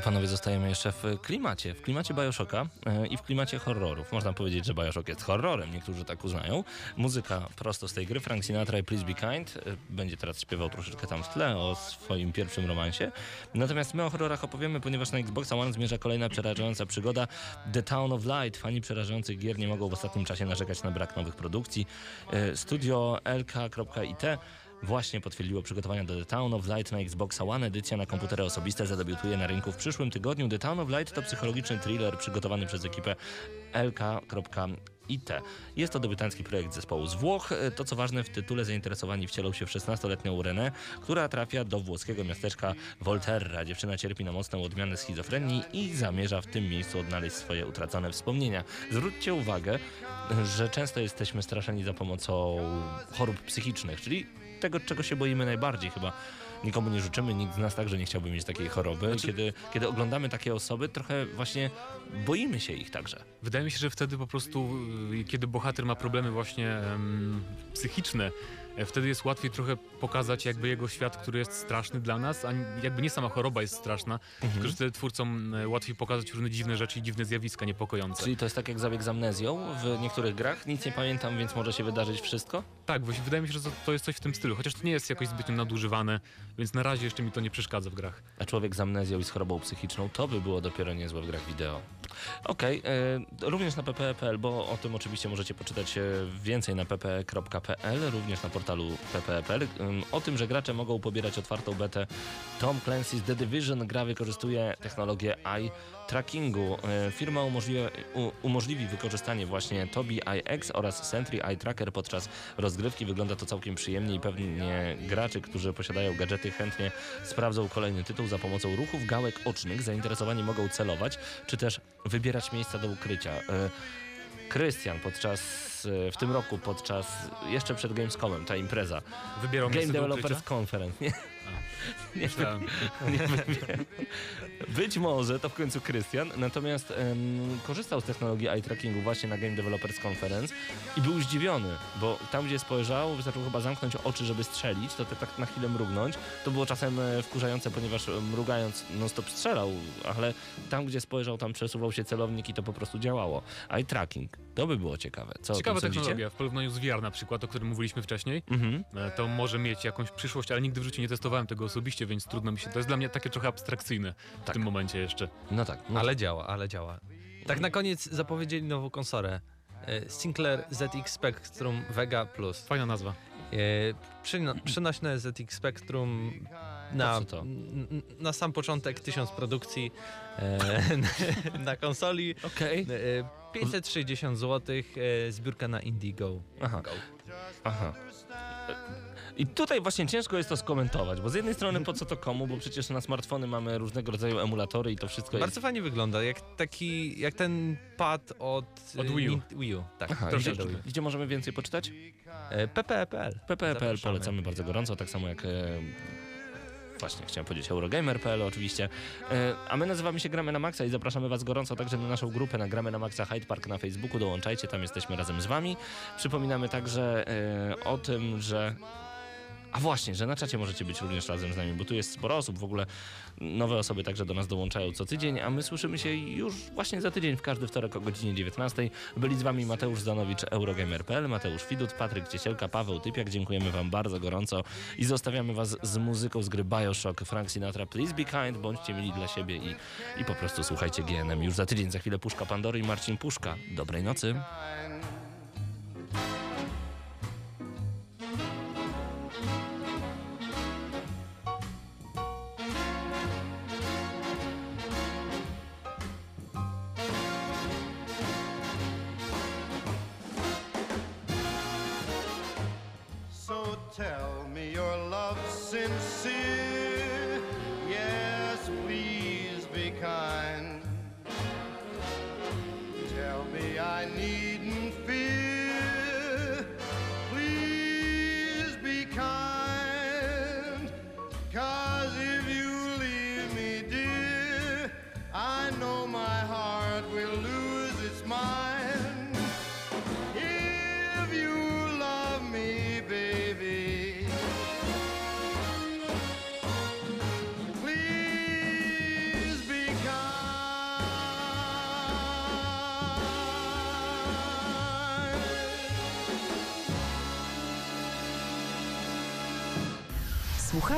I panowie, zostajemy jeszcze w klimacie, w klimacie Bioshocka e, i w klimacie horrorów. Można powiedzieć, że Bioshock jest horrorem, niektórzy tak uznają. Muzyka prosto z tej gry, Frank Sinatra i Please Be Kind. E, Będzie teraz śpiewał troszeczkę tam w tle o swoim pierwszym romansie. Natomiast my o horrorach opowiemy, ponieważ na Xboxa One zmierza kolejna przerażająca przygoda The Town of Light. Fani przerażających gier nie mogą w ostatnim czasie narzekać na brak nowych produkcji. E, Studio LK.IT Właśnie potwierdziło przygotowania do The Town of Light na Xboxa One. Edycja na komputery osobiste zadebiutuje na rynku w przyszłym tygodniu. The Town of Light to psychologiczny thriller przygotowany przez ekipę LK.IT. Jest to debiutancki projekt zespołu z Włoch. To co ważne, w tytule zainteresowani wcielą się w 16-letnią Renę, która trafia do włoskiego miasteczka Volterra. Dziewczyna cierpi na mocną odmianę schizofrenii i zamierza w tym miejscu odnaleźć swoje utracone wspomnienia. Zwróćcie uwagę, że często jesteśmy straszeni za pomocą chorób psychicznych, czyli tego, czego się boimy najbardziej chyba. Nikomu nie życzymy, nikt z nas także nie chciałby mieć takiej choroby. Kiedy, kiedy oglądamy takie osoby, trochę właśnie boimy się ich także. Wydaje mi się, że wtedy po prostu, y, kiedy bohater ma problemy właśnie psychiczne, Wtedy jest łatwiej trochę pokazać jakby jego świat, który jest straszny dla nas, a jakby nie sama choroba jest straszna, tylko że wtedy twórcom e, łatwiej pokazać różne dziwne rzeczy i dziwne zjawiska niepokojące. Czyli to jest tak jak zabieg z amnezją w niektórych grach. Nic nie pamiętam, więc może się wydarzyć wszystko? Tak, właśnie wydaje mi się, że to- to jest coś w tym stylu, chociaż to nie jest jakoś zbytnio nadużywane, więc na razie jeszcze mi to nie przeszkadza w grach. A człowiek z amnezją i chorobą psychiczną, to by było dopiero niezłe w grach wideo. Okej, e, również na ppe.pl, bo o tym oczywiście możecie poczytać e, więcej na ppe.pl, również na portalu ppe.pl. Ym, O tym, że gracze mogą pobierać otwartą betę Tom Clancy's The Division. Gra wykorzystuje technologię eye trackingu. E, Firma umożliwi, umożliwi wykorzystanie właśnie Tobii IX oraz Sentry Eye Tracker podczas rozgrywki. Wygląda to całkiem przyjemnie i pewnie graczy, którzy posiadają gadżety chętnie sprawdzą kolejny tytuł za pomocą ruchów gałek ocznych. Zainteresowani mogą celować, czy też wybierać miejsca do ukrycia. E, Krystian podczas, e, w tym roku, podczas, jeszcze przed Gamescomem, ta impreza, Wybierał Game Developers? Conference, nie, nie, nie wybie- Być może to w końcu Krystian, natomiast korzystał z technologii eye trackingu właśnie na Game Developers Conference i był zdziwiony, bo tam gdzie spojrzał, wystarczyło chyba zamknąć oczy, żeby strzelić, to te tak na chwilę mrugnąć. To było czasem e, wkurzające, ponieważ e, mrugając non-stop strzelał, ale tam gdzie spojrzał, tam przesuwał się celownik i to po prostu działało. Eye tracking, to by było ciekawe. Co o tym Ciekawa sądzicie? technologia w porównaniu z VR na przykład, o którym mówiliśmy wcześniej. Mhm. E, To może mieć jakąś przyszłość, ale nigdy w życiu nie testowałem tego osobiście, więc trudno mi się. To jest dla mnie takie trochę abstrakcyjne w Tak. tym momencie jeszcze. No tak. No Ale działa, ale działa. Tak na koniec zapowiedzieli nową konsolę. E, Sinclair ZX Spectrum Vega Plus. Fajna nazwa. E, przyno- Przenośne ZX Spectrum na, to? na sam początek tysiąc produkcji e, na konsoli. Okej. E, 560 zł, e, zbiórka na Indigo. Aha. Aha. I tutaj właśnie ciężko jest to skomentować, bo z jednej strony po co to komu, bo przecież na smartfony mamy różnego rodzaju emulatory i to wszystko jest... Bardzo fajnie wygląda, jak taki, jak ten pad od, Od e, Wii U. Wii U. Tak, Aha, gdzie, gdzie możemy więcej poczytać? E, ppe.pl. pp.pl Zapraszamy. polecamy bardzo gorąco, tak samo jak... E, Właśnie, chciałem powiedzieć Eurogamer.pl oczywiście. E, a my nazywamy się Gramy na Maxa i zapraszamy Was gorąco także na naszą grupę na Gramy na Maxa Hyde Park na Facebooku. Dołączajcie, tam jesteśmy razem z Wami. Przypominamy także e, o tym, że A właśnie, że na czacie możecie być również razem z nami, bo tu jest sporo osób, w ogóle nowe osoby także do nas dołączają co tydzień, a my słyszymy się już właśnie za tydzień w każdy wtorek o godzinie 19. Byli z wami Mateusz Zanowicz, Eurogamer.pl, Mateusz Widut, Patryk Ciesielka, Paweł Typiak. Dziękujemy wam bardzo gorąco i zostawiamy was z muzyką z gry Bioshock, Frank Sinatra, Please Be Kind, bądźcie mili dla siebie i, i po prostu słuchajcie GNM już za tydzień. Za chwilę Puszka Pandory i Marcin Puszka. Dobrej nocy.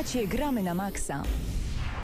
Słuchacie Gramy na Maxa.